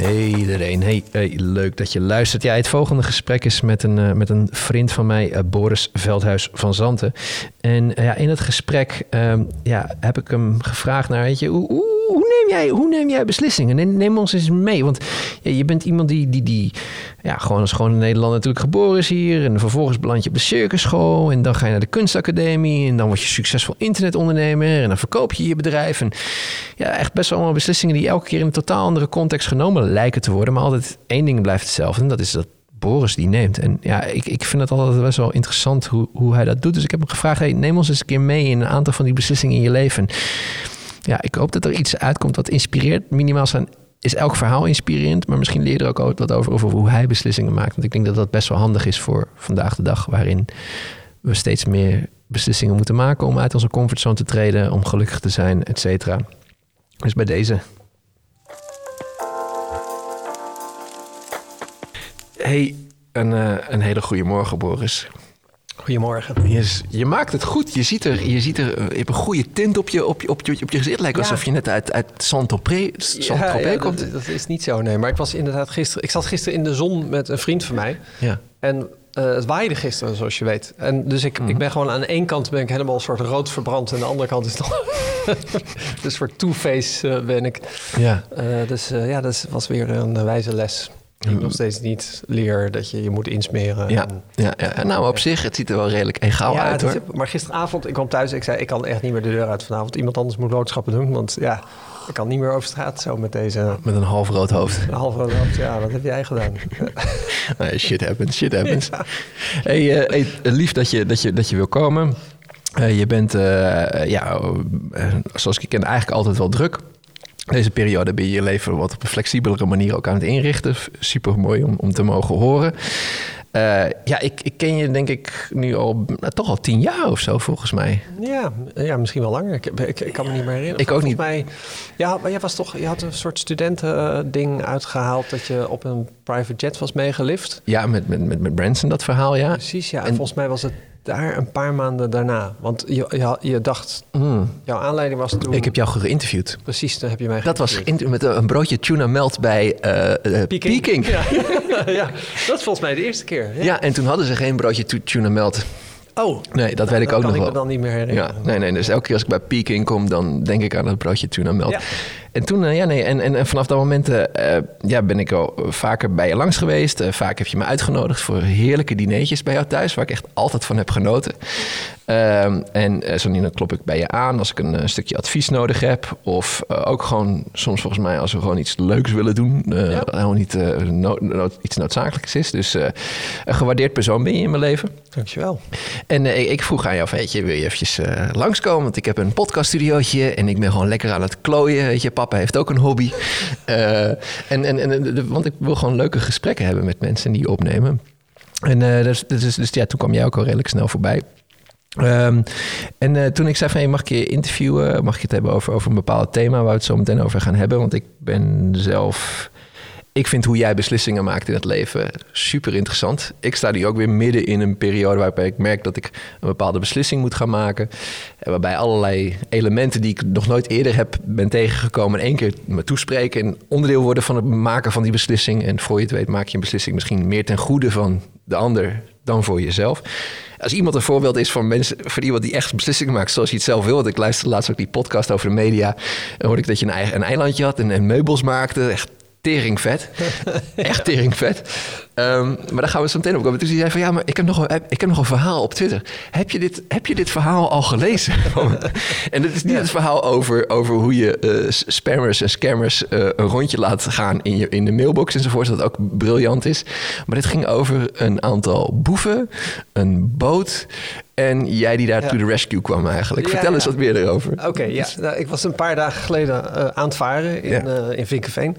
Hey iedereen, hey, hey, leuk dat je luistert. Ja, het volgende gesprek is met een, uh, met een vriend van mij, uh, Boris Veldhuis van Zanten. En uh, ja, in het gesprek ja, heb ik hem gevraagd naar, weet je, hoe, hoe, neem, jij, hoe neem jij beslissingen? Neem, neem ons eens mee, want je bent iemand die, die, die ja, gewoon als gewoon in Nederland natuurlijk geboren is hier. En vervolgens beland je op de circusschool en dan ga je naar de kunstacademie. En dan word je succesvol internetondernemer en dan verkoop je je bedrijf. En ja, echt best wel allemaal beslissingen die elke keer in een totaal andere context genomen lijken te worden. Maar altijd één ding blijft hetzelfde. En dat is dat Boris die neemt. En ja, ik, ik vind het altijd best wel interessant hoe, hoe hij dat doet. Dus ik heb hem gevraagd, neem ons eens een keer mee in een aantal van die beslissingen in je leven. Ja, ik hoop dat er iets uitkomt wat inspireert. Minimaal zijn is elk verhaal inspirerend, maar misschien leer je er ook wat over, over hoe hij beslissingen maakt. Want ik denk dat dat best wel handig is voor vandaag de dag, waarin we steeds meer beslissingen moeten maken om uit onze comfortzone te treden, om gelukkig te zijn, et cetera. Dus bij deze Hey, een, uh, een hele goede morgen, Boris. Goedemorgen. Je, je, maakt het goed. Je ziet er, je ziet er, je hebt een goede tint op je, op je, op je, op je gezicht. Lijkt alsof je net uit, uit Saint-Tropez ja, ja, komt. Dat, dat, is niet zo, nee. Maar ik was inderdaad gisteren... Ik zat gisteren in de zon met een vriend van mij. Ja. En uh, het waaide gisteren, zoals je weet. En dus ik, mm -hmm. ik ben gewoon aan één kant ben ik helemaal een soort rood verbrand. En aan de andere kant is het nog... dus voor two-face uh, ben ik. Ja. Uh, dus ja, dat was weer een wijze les. Ik nog steeds niet leer dat je je moet insmeren. Ja, en, ja, ja. nou op zich, het ziet er wel redelijk egaal ja, uit hoor. Is, maar gisteravond, ik kwam thuis ik zei... ik kan echt niet meer de deur uit vanavond. Iemand anders moet boodschappen doen. Want ja, ik kan niet meer over straat zo met deze... Met een half rood hoofd. Een half rood hoofd, ja, wat heb jij gedaan? nee, shit happens, shit happens. Ja. Hey, uh, hey, lief dat je, dat, je, dat je wil komen. Uh, je bent, uh, ja, zoals ik je ken, eigenlijk altijd wel druk. Deze periode ben je je leven wat op een flexibelere manier ook aan het inrichten. Super mooi om, om te mogen horen. Uh, ja, ik, ik, ken je denk ik nu al nou, toch al tien jaar of zo, volgens mij. Ja, ja misschien wel langer. Ik, ik, ik kan me niet meer herinneren. Ik ook niet. Mij, ja, maar jij was toch, je had een soort studentending uitgehaald dat je op een private jet was meegelift. Ja, met, met, met, met Branson dat verhaal, ja. Precies, ja. En, en volgens mij was het daar een paar maanden daarna. Want je, je, je dacht, mm. jouw aanleiding was toen... Ik heb jou geïnterviewd. Precies, daar heb je mij Dat was met een broodje tuna melt bij uh, Peking. Peking. Ja. ja, dat is volgens mij de eerste keer. Ja. ja, en toen hadden ze geen broodje tuna melt. Oh, nee, dat weet ik ook nog wel. kan ik me dan niet meer herinneren. Ja, nee, nee, dus elke keer als ik bij Peking kom, dan denk ik aan het broodje tuna melt. Ja. En toen, uh, ja, nee, en, en, en, vanaf dat moment uh, ja, ben ik al vaker bij je langs geweest. Uh, vaak heb je me uitgenodigd voor heerlijke dineetjes bij jou thuis, waar ik echt altijd van heb genoten. Um, en zo niet, dan klop ik bij je aan als ik een stukje advies nodig heb. Of ook gewoon soms volgens mij als we gewoon iets leuks willen doen. Ja. Gewoon niet iets noodzakelijks is. Dus een gewaardeerd persoon ben je in mijn leven. Dankjewel. En ik vroeg aan jou, weet je, wil je eventjes langskomen? Want ik heb een podcaststudiootje en ik ben gewoon lekker aan het klooien, weet je papa heeft ook een hobby. Uh, en, en, en, want ik wil gewoon leuke gesprekken hebben met mensen die opnemen. En uh, dus, dus, dus, ja, toen kwam jij ook al redelijk snel voorbij. Um, en uh, toen ik zei van, hey, mag ik je interviewen? Mag ik het hebben over, over een bepaald thema waar we het zo meteen over gaan hebben? Want ik ben zelf ik vind hoe jij beslissingen maakt in het leven super interessant. Ik sta nu ook weer midden in een periode waarbij ik merk dat ik een bepaalde beslissing moet gaan maken. Waarbij allerlei elementen die ik nog nooit eerder heb ben tegengekomen, in één keer me toespreken en onderdeel worden van het maken van die beslissing. En voor je het weet maak je een beslissing misschien meer ten goede van de ander dan voor jezelf. Als iemand een voorbeeld is van mensen, voor iemand die echt beslissingen maakt zoals je het zelf wil. Want ik luisterde laatst ook die podcast over de media. En hoorde ik dat je een, eigen, een eilandje had en, en meubels maakte. Echt teringvet. Echt teringvet. Um, maar daar gaan we zo meteen op komen. Dus hij zei van ja, maar ik heb, nog een, ik heb nog een verhaal op Twitter. Heb je dit, heb je dit verhaal al gelezen? en dit is niet ja. het verhaal over, over hoe je uh, spammers en scammers uh, een rondje laat gaan in, je, in de mailbox enzovoort. Dat ook briljant is. Maar dit ging over een aantal boeven, een boot. En jij die daar ja. to the rescue kwam eigenlijk. Ja, Vertel eens wat meer erover. Oké, okay, ja. Nou, ik was een paar dagen geleden uh, aan het varen in, uh, in Vinkenveen.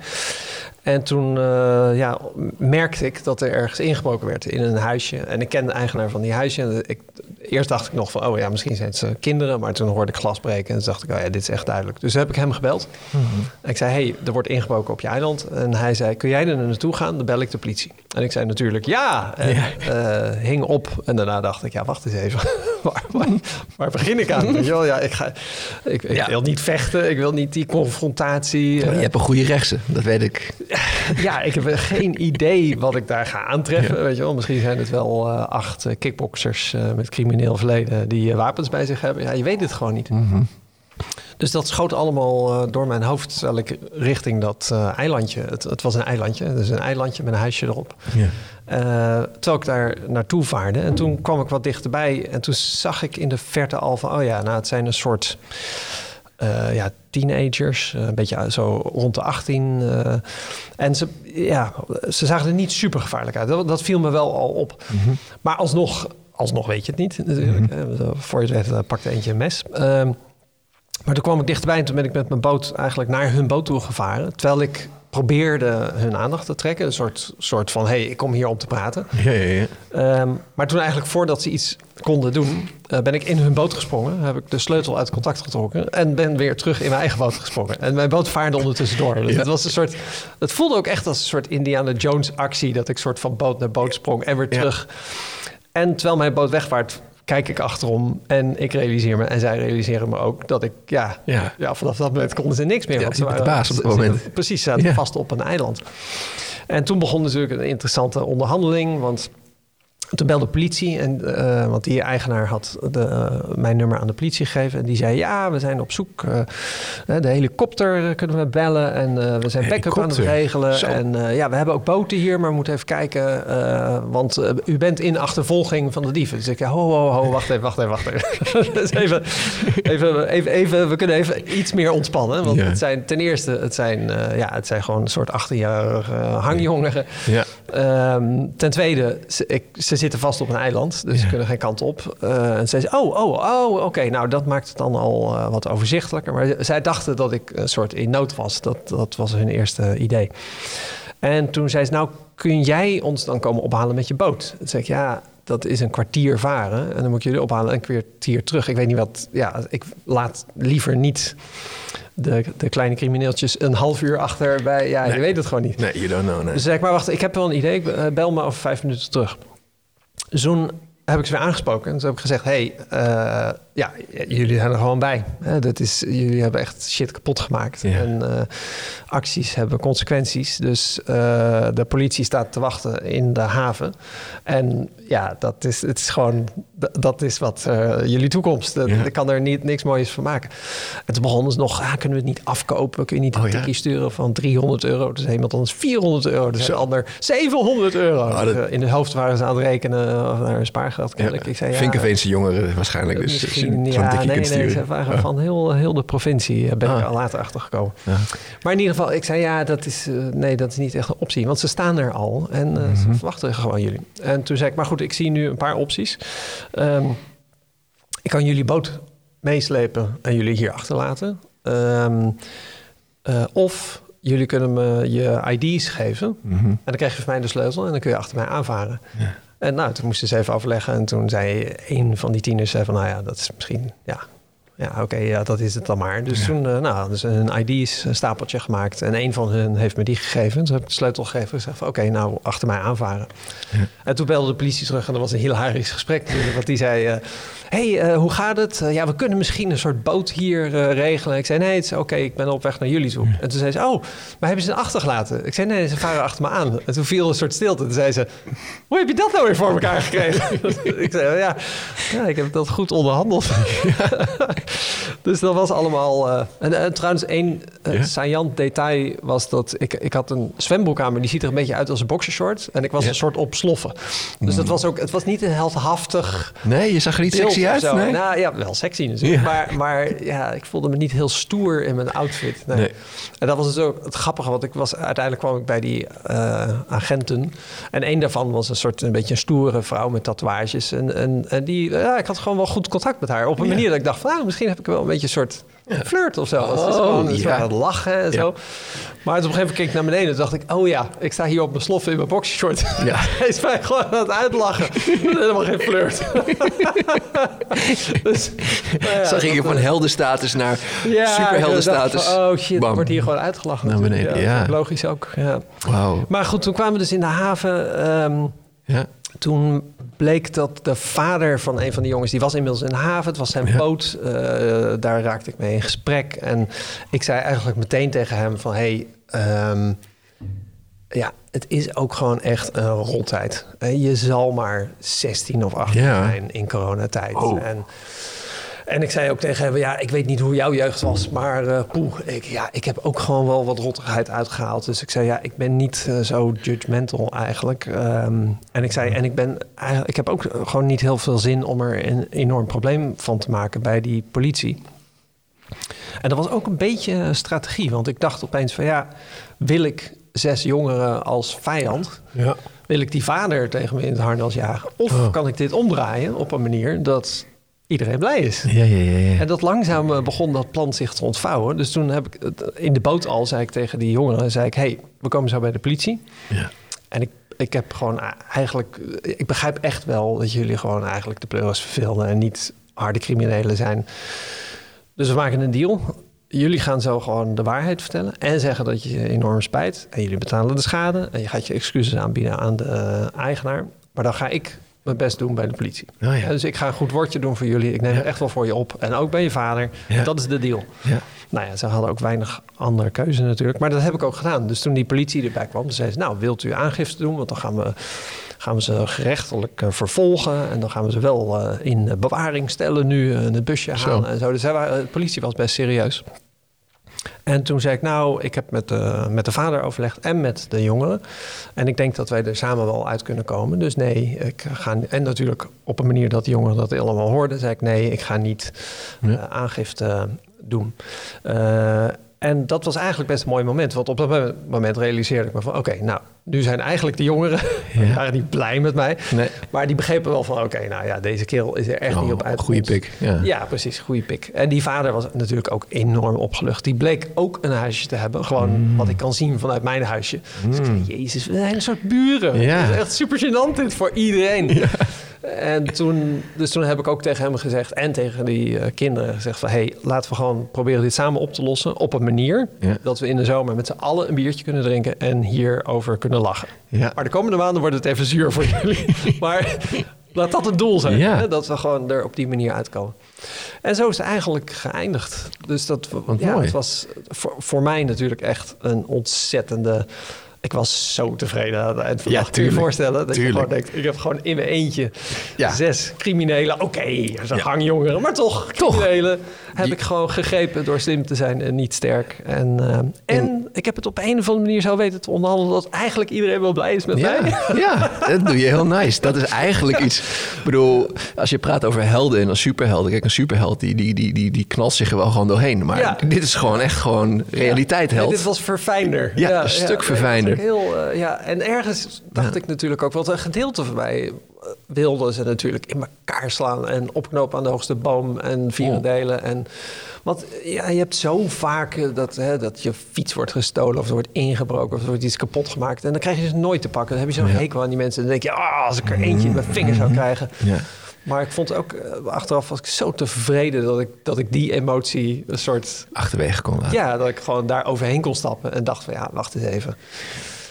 En toen uh, ja, merkte ik dat er ergens ingebroken werd in een huisje. En ik ken de eigenaar van die huisje. En ik, eerst dacht ik nog van, oh ja, misschien zijn het kinderen. Maar toen hoorde ik glas breken en toen dacht ik, oh ja, dit is echt duidelijk. Dus heb ik hem gebeld. Mm -hmm. Ik zei, hey, er wordt ingebroken op je eiland. En hij zei, kun jij er naartoe gaan? Dan bel ik de politie. En ik zei natuurlijk, ja. En ja. Uh, hing op. En daarna dacht ik, ja, wacht eens even. waar, waar, waar begin ik aan? Weet je wel? Ja, ik, ga, ik, ik Ja. wil niet vechten, ik wil niet die confrontatie. Maar je eh, hebt een goede rechtse, dat weet ik. ja, ik heb geen idee wat ik daar ga aantreffen. Weet je wel? Misschien zijn het wel eh, acht eh, kickboxers eh, met crimineel verleden die wapens bij zich hebben. Ja, je weet het gewoon niet. Mhm. Dus dat schoot allemaal door mijn hoofd terwijl ik richting dat eilandje. Het, het was een eilandje, dus een eilandje met een huisje erop. Ja. Terwijl ik daar naartoe vaarde. En toen kwam ik wat dichterbij. En toen zag ik in de verte al van... oh ja, nou, het zijn een soort eh, ja, teenagers. eh, een beetje zo rond de 18. eh. en ze, ja, ze zagen er niet super gevaarlijk uit. Dat, dat viel me wel al op. Maar alsnog, alsnog weet je het niet natuurlijk. Zo, Voor je het weet pakte eentje een mes. Ehm, maar toen kwam ik dichterbij en toen ben ik met mijn boot eigenlijk naar hun boot toe gevaren. Terwijl ik probeerde hun aandacht te trekken. Een soort, soort van, hé, hey, ik kom hier om te praten. Ja, ja, ja. Ehm, maar toen eigenlijk voordat ze iets konden doen, eh, ben ik in hun boot gesprongen. Heb ik de sleutel uit contact getrokken en ben weer terug in mijn eigen boot gesprongen. En mijn boot vaarde ondertussen door. Dus Ja. het was een soort, het voelde ook echt als een soort Indiana Jones actie dat ik soort van boot naar boot sprong en weer terug. En terwijl mijn boot wegvaart, kijk ik achterom en ik realiseer me en zij realiseren me ook dat ik ja, Ja. ja. vanaf dat moment konden ze niks meer. Ja, want ze de baas op ze- moment. Precies, ze zaten Ja. vast op een eiland. En toen begon natuurlijk een interessante onderhandeling, want toen belde de politie, en, eh, want die eigenaar had de, eh, mijn nummer aan de politie gegeven. En die zei, ja, we zijn op zoek. eh, de helikopter kunnen we bellen en we zijn backup aan het regelen. Zo. En ja, we hebben ook boten hier, maar we moeten even kijken. want u bent in achtervolging van de dieven. Dus ik zei, ho, ho, ho, wacht even, wacht even, wacht even. dus even, even, even, even, we kunnen even iets meer ontspannen. Want Ja. het zijn ten eerste, het zijn, ja, het zijn gewoon een soort 18-jarige hangjongeren. Ja. Ehm, ten tweede, ze, ik, ze zitten vast op een eiland, dus ze kunnen geen kant op. Eh, en zei ze, oh, oh, oh, oké, nou dat maakt het dan al eh, wat overzichtelijker. Maar zij dachten dat ik een soort in nood was. Dat, dat was hun eerste idee. En toen zei ze, nou kun jij ons dan komen ophalen met je boot? Toen zei ik, ja, dat is een kwartier varen. En dan moet ik jullie ophalen en een kwartier terug. Ik weet niet wat, ja, ik laat liever niet de, de kleine crimineeltjes een half uur achter bij, ja, je weet het gewoon niet. Nee, you don't know. Nee. Dus ik, maar wacht, ik heb wel een idee. Ik eh, bel me over vijf minuten terug. Toen heb ik ze weer aangesproken. En toen heb ik gezegd, hey, eh, ja, jullie zijn er gewoon bij. Hè, dat is, jullie hebben echt shit kapot gemaakt. Ja. En eh, acties hebben consequenties. Dus eh, de politie staat te wachten in de haven. En ja, dat is, het is gewoon, dat is wat eh, jullie toekomst. Ja. Ik kan er niet, niks moois van maken. En toen begonnen ze nog, ah, kunnen we het niet afkopen? Kun je niet een Oh, ja? tikkie sturen van 300 euro? Dus iemand anders 400 euro. Dus een ander 700 euro. Oh, dat- Eh, In de hoofd waren ze aan het rekenen of naar een spaargeld. kennelijk. Ik zei, ja, Vinkerveense jongeren waarschijnlijk. Dus ja, nee, nee, sturen. ze waren van heel, heel de provincie eh, ben ik Ah. al later achtergekomen. Ja. Maar in ieder geval, ik zei ja, dat is, eh, nee, dat is niet echt een optie. Want ze staan er al en eh, Mhm. ze verwachten gewoon jullie. En toen zei ik, maar goed, ik zie nu een paar opties. Ehm, ik kan jullie boot meeslepen en jullie hier achterlaten. Eh, of jullie kunnen me je ID's geven. Mhm. En dan krijg je van mij de sleutel en dan kun je achter mij aanvaren. Ja. En nou, toen moesten ze even overleggen. En toen zei een van die tieners van, nou ja, dat is misschien, ja, ja oké, ja, dat is het dan maar. Dus Ja. toen, eh, nou, hadden ze een ID's een stapeltje gemaakt. En een van hun heeft me die gegeven. Toen heb ik de sleutel gegeven en gezegd oké, nou, achter mij aanvaren. Ja. En toen belde de politie terug en dat was een hilarisch gesprek. Want die zei, eh, hey, eh, hoe gaat het? Ja, we kunnen misschien een soort boot hier regelen. Ik zei, nee, het is oké, ik ben op weg naar jullie toe. En toen zei ze, oh, maar hebben ze het achtergelaten? Ik zei, nee, ze varen achter me aan. En toen viel een soort stilte. Toen zei ze, hoe heb je dat nou weer voor elkaar gekregen? ik zei, ja, ja, ik heb dat goed onderhandeld. dus dat was allemaal... eh, en, en trouwens, één uh, saillant detail was dat... Ik, ik had een zwembroek aan, maar die ziet er een beetje uit als een boxershort. En ik was een soort op sloffen. Dus dat was ook... Het was niet een heldhaftig Nee, je zag er niet sexy uit. Nee? Nou ja, wel sexy natuurlijk. Maar, maar ja, ik voelde me niet heel stoer in mijn outfit. Nee. Nee. En dat was dus ook het grappige, want ik was, uiteindelijk kwam ik bij die eh, agenten. En een daarvan was een soort een beetje een stoere vrouw met tatoeages. En, en, en die, ja, ik had gewoon wel goed contact met haar. Op een Ja. manier dat ik dacht van, nou, misschien heb ik wel een beetje een soort flirt of zo. Het is Oh, gewoon ja. lachen en Ja. zo. Maar op een gegeven moment keek ik naar beneden en dacht ik, oh ja, ik sta hier op mijn sloffen in mijn boxershort. Ja. Hij is mij gewoon aan het uitlachen. Helemaal geen flirt. dus, nou ja, Zag je dat, van eh, heldenstatus naar ja, superheldenstatus. ik Oh shit, Bam. wordt hier gewoon uitgelachen. Naar beneden, ja. Logisch ook, ja. Wauw. Maar goed, toen kwamen we dus in de haven. ehm, Ja. Toen bleek dat de vader van een van die jongens, die was inmiddels in de haven, het was zijn Ja. boot, eh, daar raakte ik mee in gesprek. En ik zei eigenlijk meteen tegen hem van, hey, ehm, ja, het is ook gewoon echt een rottijd. Eh, Je zal maar 16 of 18 Ja. zijn in coronatijd. Oh. En, en ik zei ook tegen hem, ja, ik weet niet hoe jouw jeugd was, maar eh poeh, ik, ja, ik heb ook gewoon wel wat rottigheid uitgehaald. Dus ik zei, ja, ik ben niet eh, zo judgmental eigenlijk. Ehm, en ik zei, en ik ben eigenlijk, ik heb ook gewoon niet heel veel zin om er een enorm probleem van te maken bij die politie. En dat was ook een beetje een strategie, want ik dacht opeens van ja, wil ik zes jongeren als vijand? Ja. Wil ik die vader tegen me in het harnas jagen? Of Oh. kan ik dit omdraaien op een manier dat iedereen blij is? Ja, ja, ja. ja. En dat langzaam eh, begon dat plan zich te ontvouwen. Dus toen heb ik het- in de boot al, zei ik tegen die jongeren, zei ik, hey, we komen zo bij de politie. Ja. En ik, ik heb gewoon a- eigenlijk, ik begrijp echt wel dat jullie gewoon eigenlijk de pleuris verveelden en niet harde criminelen zijn. Dus we maken een deal. Jullie gaan zo gewoon de waarheid vertellen en zeggen dat je je enorm spijt. En jullie betalen de schade en je gaat je excuses aanbieden aan de eh, eigenaar. Maar dan ga ik mijn best doen bij de politie. Oh ja. Dus ik ga een goed woordje doen voor jullie. Ik neem het echt wel voor je op. En ook bij je vader. Ja. Dat is de deal. Ja. Nou ja, ze hadden ook weinig andere keuze natuurlijk. Maar dat heb ik ook gedaan. Dus toen die politie erbij kwam, zei ze... nou, wilt u aangifte doen? Want dan gaan we, gaan we ze gerechtelijk eh, vervolgen. En dan gaan we ze wel eh, in bewaring stellen nu. eh, in het busje Zo. halen en zo. Dus de politie was best serieus. En toen zei ik, nou, ik heb met de, met de vader overlegd en met de jongeren. En ik denk dat wij er samen wel uit kunnen komen. Dus nee, ik ga... En natuurlijk op een manier dat de jongeren dat allemaal hoorden... zei ik, nee, ik ga niet Ja. eh, aangifte doen. Eh, en dat was eigenlijk best een mooi moment. Want op dat moment realiseerde ik me van... oké, nou, nu zijn eigenlijk de jongeren... Ja. waren niet blij met mij. Nee. Maar die begrepen wel van... oké, nou ja, deze kerel is er echt niet op uit. Oh, Goeie pik. Ja. Ja, precies. Goede pik. En die vader was natuurlijk ook enorm opgelucht. Die bleek ook een huisje te hebben. Gewoon Mm. wat ik kan zien vanuit mijn huisje. Dus ik zei, jezus, we zijn een soort buren. Ja. Het is echt super gênant dit voor iedereen. En toen, dus toen heb ik ook tegen hem gezegd... en tegen die eh, kinderen gezegd van... hey, laten we gewoon proberen dit samen op te lossen... op een manier Ja. dat we in de zomer met z'n allen een biertje kunnen drinken... en hierover kunnen lachen. Ja. Maar de komende maanden wordt het even zuur voor jullie. maar laat dat het doel zijn. Ja. Hè? Dat we gewoon er op die manier uitkomen. En zo is het eigenlijk geëindigd. Dus dat Wat ja, mooi. het was voor, voor mij natuurlijk echt een ontzettende... Ik was zo tevreden aan het eind van de Ja. Kun je je voorstellen dat Tuurlijk. je gewoon denkt... ik heb gewoon in mijn eentje Ja. zes criminelen. Oké, er zijn Ja. hangjongeren, maar toch, Toch. criminelen... heb Je- ik gewoon gegrepen door slim te zijn en niet sterk. En, eh, en ik heb het op een of andere manier zo weten te onderhandelen... dat eigenlijk iedereen wel blij is met mij. Ja, dat doe je heel nice. Dat is eigenlijk iets. Ik bedoel, als je praat over helden en als superhelden. Kijk, een superheld die, die, die, die, die knalt zich er wel gewoon doorheen. Maar dit is gewoon echt gewoon realiteit held. dit was verfijnder. Ja, een stuk verfijnder. Heel, eh, ja. En ergens dacht ik natuurlijk ook, wat een gedeelte van mij eh, wilden ze natuurlijk in elkaar slaan en opknopen aan de hoogste boom en vieren Oh. delen. En, want ja, je hebt zo vaak eh, dat, hè, dat je fiets wordt gestolen of er wordt ingebroken of er wordt iets kapot gemaakt. En dan krijg je ze nooit te pakken. Dan heb je zo'n Ja. hekel aan die mensen. Dan denk je, ah, als ik er eentje in mijn vinger zou krijgen. Ja. Maar ik vond ook, eh, achteraf was ik zo tevreden dat ik, dat ik die emotie een soort Achterwege kon laten. ja, dat ik gewoon daar overheen kon stappen en dacht van ja, wacht eens even.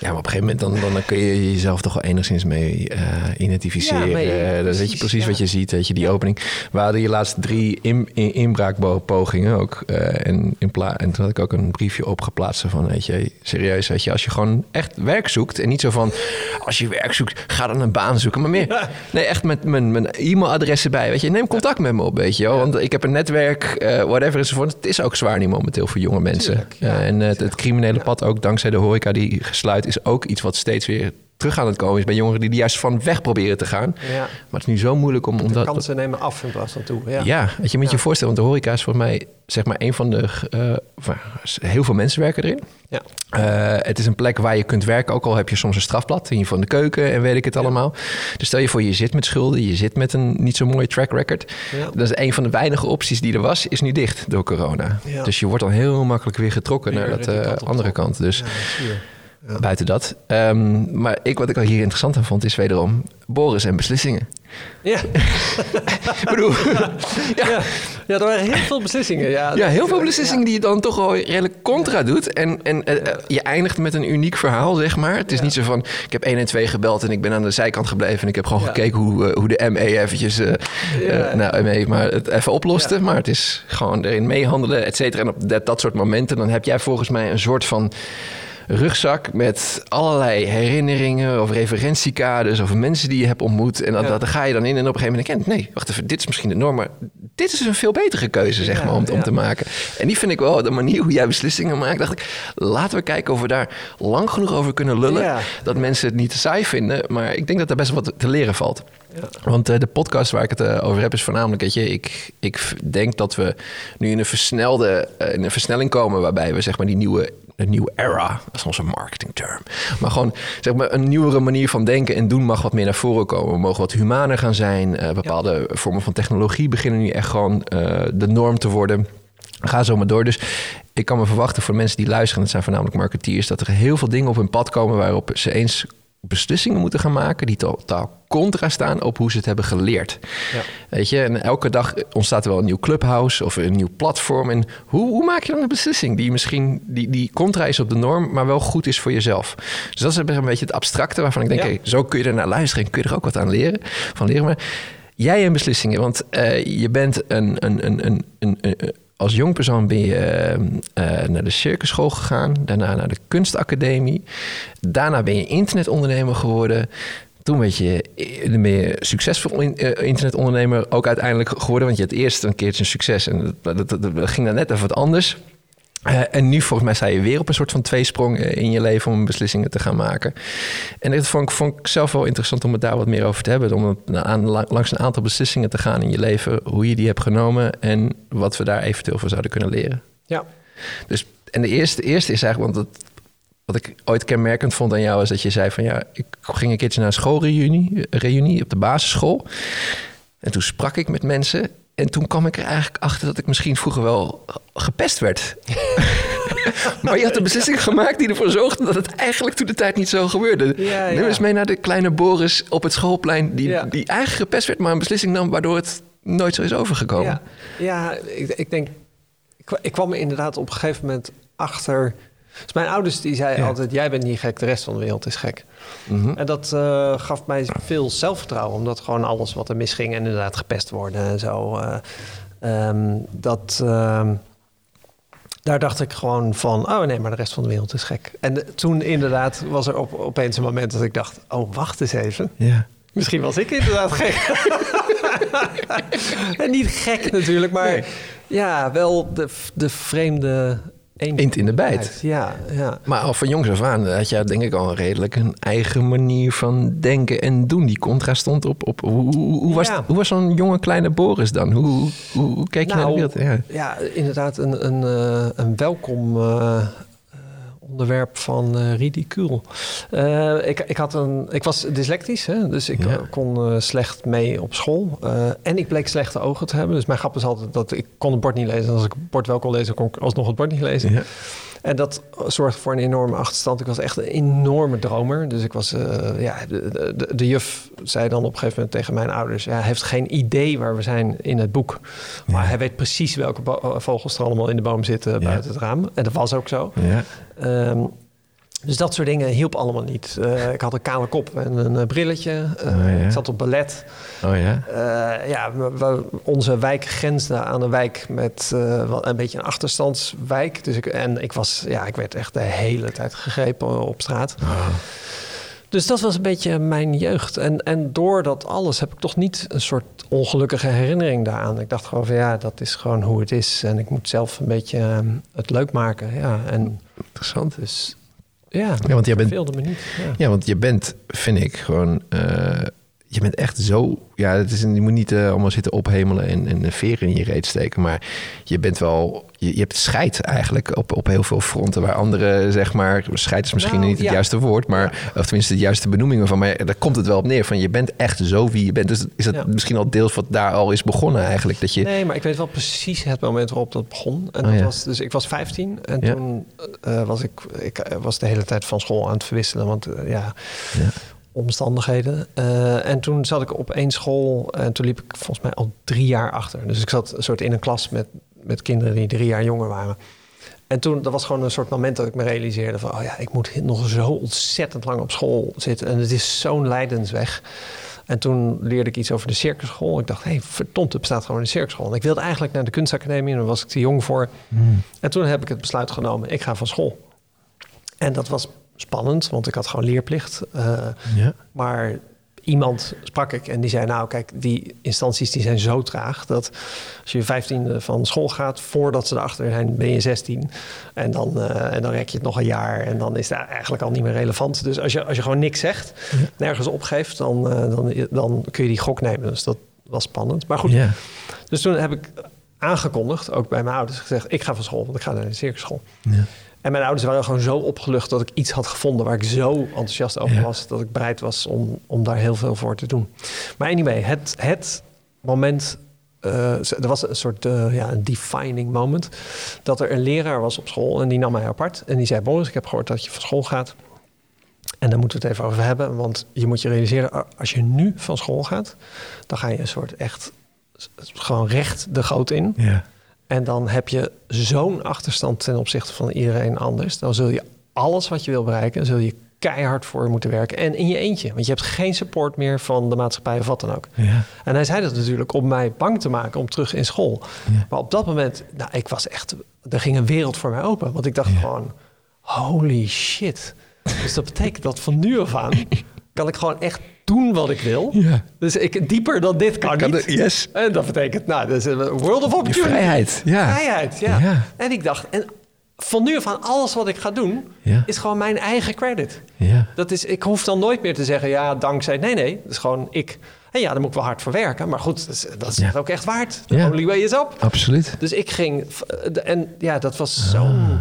Ja, maar op een gegeven moment dan, dan kun je jezelf toch wel enigszins mee eh, identificeren. Ja, mee, Eh, dan weet je precies, ja. wat je ziet, weet je, die opening. We hadden je laatste drie in, in, inbraakpogingen ook. eh, en, in pla en toen had ik ook een briefje opgeplaatst van, weet je, serieus, weet je, als je gewoon echt werk zoekt en niet zo van, als je werk zoekt, ga dan een baan zoeken, maar meer, nee, echt met mijn, mijn e-mailadres erbij, weet je, neem contact met me op, weet je want ik heb een netwerk, whatever enzovoort. Het is ook zwaar nu momenteel voor jonge mensen. Tuurlijk, en het, het criminele pad ook dankzij de horeca die gesluit is ook iets wat steeds weer terug aan het komen is bij jongeren die er juist van weg proberen te gaan. Ja. Maar het is nu zo moeilijk om, om De dat... kansen nemen af in plaats van toe. Ja. Ja, je moet je voorstellen, want de horeca is voor mij zeg maar een van de... eh, heel veel mensen werken erin. Ja. Eh, het is een plek waar je kunt werken, ook al heb je soms een strafblad in in de keuken en weet ik het allemaal. Dus stel je voor, je zit met schulden, je zit met een niet zo mooie track record. Dat is een van de weinige opties die er was, is nu dicht door corona. Ja. Dus je wordt dan heel makkelijk weer getrokken Weer naar dat eh, kant andere kant. Dus Ja, buiten dat. Ehm, maar ik, wat ik al hier interessant aan vond, is wederom Boris en beslissingen. Ja. ik bedoel, ja, Ja. Ja, er waren heel veel beslissingen. Ja, ja heel veel beslissingen die je dan toch wel redelijk contra doet. En, en uh, je eindigt met een uniek verhaal, zeg maar. Het is niet zo van, ik heb 1 en 2 gebeld en ik ben aan de zijkant gebleven. En ik heb gewoon gekeken hoe, uh, hoe de ME eventjes, uh, nou ME, maar het even oploste. Maar het is gewoon erin meehandelen, et cetera. En op dat, dat soort momenten, dan heb jij volgens mij een soort van rugzak met allerlei herinneringen of referentiekaders over mensen die je hebt ontmoet. En dat, ja. daar ga je dan in en op een gegeven moment denk nee, wacht even, dit is misschien de norm, maar dit is een veel betere keuze, zeg ja, maar, om, ja. om te maken. En die vind ik wel de manier hoe jij beslissingen maakt. Dacht ik, laten we kijken of we daar lang genoeg over kunnen lullen. Dat mensen het niet te saai vinden, maar ik denk dat daar best wat te leren valt. Want uh, de podcast waar ik het uh, over heb is voornamelijk, weet je, ik, ik denk dat we nu in een versnelde, uh, in een versnelling komen waarbij we zeg maar die nieuwe, een nieuwe era, dat is onze marketingterm, maar gewoon zeg maar een nieuwere manier van denken en doen mag wat meer naar voren komen. We mogen wat humaner gaan zijn. bepaalde ja. vormen van technologie beginnen nu echt gewoon de norm te worden. Ga zo maar door. Dus ik kan me verwachten voor mensen die luisteren, het zijn voornamelijk marketeers, dat er heel veel dingen op hun pad komen waarop ze eens beslissingen moeten gaan maken die totaal contra staan op hoe ze het hebben geleerd. Ja. Weet je, en elke dag ontstaat er wel een nieuw clubhouse of een nieuw platform. En hoe, hoe maak je dan een beslissing die misschien die, die contra is op de norm, maar wel goed is voor jezelf? Dus dat is een beetje het abstracte waarvan ik denk, ja. hey, zo kun je er naar luisteren en kun je er ook wat aan leren. Van leren. Maar jij en beslissingen, want uh, je bent een, een, een, een, een, een als jong persoon ben je uh, naar de circusschool gegaan, daarna naar de kunstacademie. Daarna ben je internetondernemer geworden. Toen werd je, ben je succesvol in, internetondernemer ook uiteindelijk geworden. Want je had eerst een keertje een succes en dat, dat ging dan net even wat anders. Uh, en nu volgens mij sta je weer op een soort van tweesprong in je leven om beslissingen te gaan maken. En dat vond ik, vond ik zelf wel interessant om het daar wat meer over te hebben. Om aan, langs een aantal beslissingen te gaan in je leven, hoe je die hebt genomen en wat we daar eventueel voor zouden kunnen leren. Ja. Dus, en de eerste, eerste is eigenlijk, want het, wat ik ooit kenmerkend vond aan jou is dat je zei van ja, ik ging een keertje naar een schoolreunie reunie op de basisschool. En toen sprak ik met mensen en toen kwam ik er eigenlijk achter dat ik misschien vroeger wel gepest werd. maar je had een beslissing gemaakt die ervoor zorgde dat het eigenlijk toen de tijd niet zo gebeurde. Ja, ja. Neem eens mee naar de kleine Boris op het schoolplein, die, ja. die eigenlijk gepest werd, maar een beslissing nam waardoor het nooit zo is overgekomen. Ja, ja ik, ik denk, ik, ik kwam er inderdaad op een gegeven moment achter. Dus mijn ouders die zeiden altijd: Jij bent niet gek, de rest van de wereld is gek. Mm -hmm. En dat uh, gaf mij veel zelfvertrouwen, omdat gewoon alles wat er misging en inderdaad gepest worden en zo. Uh, um, dat. Uh, daar dacht ik gewoon van, oh nee, maar de rest van de wereld is gek. En toen inderdaad was er op, opeens een moment dat ik dacht, oh wacht eens even. Ja. Misschien was ik inderdaad gek. en niet gek natuurlijk, maar nee. ja, wel de, de vreemde Eend in de bijt. Ja, ja. Maar al van jongs af aan had je denk ik al redelijk een eigen manier van denken en doen. Die contra stond op. op hoe, hoe was, ja. hoe was zo'n jonge kleine Boris dan? Hoe, hoe, hoe keek je nou, naar de wereld? Ja, ja inderdaad een, een, een welkom uh, onderwerp van uh, ridicuul. Uh, ik, ik, had een, ik was dyslectisch, hè, dus ik ja. kon uh, slecht mee op school. en ik bleek slechte ogen te hebben. Dus mijn grap is altijd dat ik kon het bord niet lezen. En als ik het bord wel kon lezen, kon ik alsnog het bord niet lezen. Ja. En dat zorgde voor een enorme achterstand. Ik was echt een enorme dromer. Dus ik was, uh, ja, de, de, de, juf zei dan op een gegeven moment tegen mijn ouders: ja, Hij heeft geen idee waar we zijn in het boek. Maar ja. hij weet precies welke vogels er allemaal in de boom zitten ja. buiten het raam. En dat was ook zo. Ja. Um, dus dat soort dingen hielp allemaal niet. Uh, ik had een kale kop en een uh, brilletje. Uh, oh, ja. Ik zat op ballet. Oh ja? ja, we, we, onze wijk grensde aan een wijk met een beetje een achterstandswijk. Dus ik, en ik, was, ja, ik werd echt de hele tijd gegrepen op straat. Oh. Dus dat was een beetje mijn jeugd. En, en door dat alles heb ik toch niet een soort ongelukkige herinnering daaraan. Ik dacht gewoon van ja, dat is gewoon hoe het is. En ik moet zelf een beetje um, het leuk maken. Ja, en Interessant. Dus ja, ja want jij bent, me niet. Ja. ja. want je bent, vind ik, gewoon... Uh, je bent echt zo... Ja, het is, je moet niet uh, allemaal zitten ophemelen en, en veren in je reet steken. Maar je bent wel... Je, je hebt scheid eigenlijk op, op heel veel fronten. Waar anderen, zeg maar... Scheid is misschien nou, niet het juiste woord. Maar, Of tenminste de juiste benoemingen van. Maar daar komt het wel op neer. Van je bent echt zo wie je bent. Dus is dat misschien al deels wat daar al is begonnen eigenlijk? Dat je... Nee, maar ik weet wel precies het moment waarop dat begon. En dat oh, was, dus ik was 15. En toen uh, was ik... Ik was de hele tijd van school aan het verwisselen. Want ja omstandigheden. Eh, en toen zat ik op één school en toen liep ik volgens mij al drie jaar achter. Dus ik zat een soort in een klas met, met kinderen die drie jaar jonger waren. En toen, dat was gewoon een soort moment dat ik me realiseerde van... oh ja, ik moet nog zo ontzettend lang op school zitten. En het is zo'n lijdensweg. En toen leerde ik iets over de circusschool. Ik dacht, hé, hey, verdomd, er bestaat gewoon een circusschool. En ik wilde eigenlijk naar de kunstacademie en daar was ik te jong voor. Hmm. En toen heb ik het besluit genomen, ik ga van school. En dat was spannend, want ik had gewoon leerplicht. Uh, Ja. maar iemand sprak ik en die zei: Nou, kijk, die instanties die zijn zo traag dat als je vijftiende van school gaat, voordat ze erachter zijn, ben je 16. En dan, uh, en dan rek je het nog een jaar en dan is het eigenlijk al niet meer relevant. Dus als je, als je gewoon niks zegt, nergens opgeeft, dan, uh, dan, dan kun je die gok nemen. Dus dat was spannend. Maar goed, Ja. dus toen heb ik aangekondigd, ook bij mijn ouders, gezegd: Ik ga van school, want ik ga naar de circusschool. Ja. En mijn ouders waren gewoon zo opgelucht dat ik iets had gevonden waar ik zo enthousiast over Ja. was, dat ik bereid was om, om daar heel veel voor te doen. Maar anyway, het, het moment, eh, er was een soort eh, ja, een defining moment, dat er een leraar was op school en die nam mij apart en die zei: Boris, ik heb gehoord dat je van school gaat. En daar moeten we het even over hebben, want je moet je realiseren, als je nu van school gaat, dan ga je een soort echt gewoon recht de goot in. Ja. En dan heb je zo'n achterstand ten opzichte van iedereen anders. Dan zul je alles wat je wil bereiken, zul je keihard voor moeten werken. En in je eentje. Want je hebt geen support meer van de maatschappij of wat dan ook. Ja. En hij zei dat natuurlijk om mij bang te maken om terug in school. Ja. Maar op dat moment, nou, ik was echt, er ging een wereld voor mij open. Want ik dacht Ja. gewoon, holy shit. Dus dat betekent dat van nu af aan kan ik gewoon echt doen wat ik wil. Ja. Dus ik, dieper dan dit kan, Kan niet. yes. En dat betekent, nou, dat is een world of Je opportunity. vrijheid. Ja. Vrijheid, ja. Ja. En ik dacht, en van nu af aan alles wat ik ga doen, Ja. is gewoon mijn eigen credit. Ja. Dat is, ik hoef dan nooit meer te zeggen, ja, dankzij. Nee, nee, dat is gewoon ik. En ja, daar moet ik wel hard voor werken. Maar goed, dat is, dat is Ja. het ook echt waard. Ja. only way is up. Absoluut. Dus ik ging, en ja, dat was zo'n,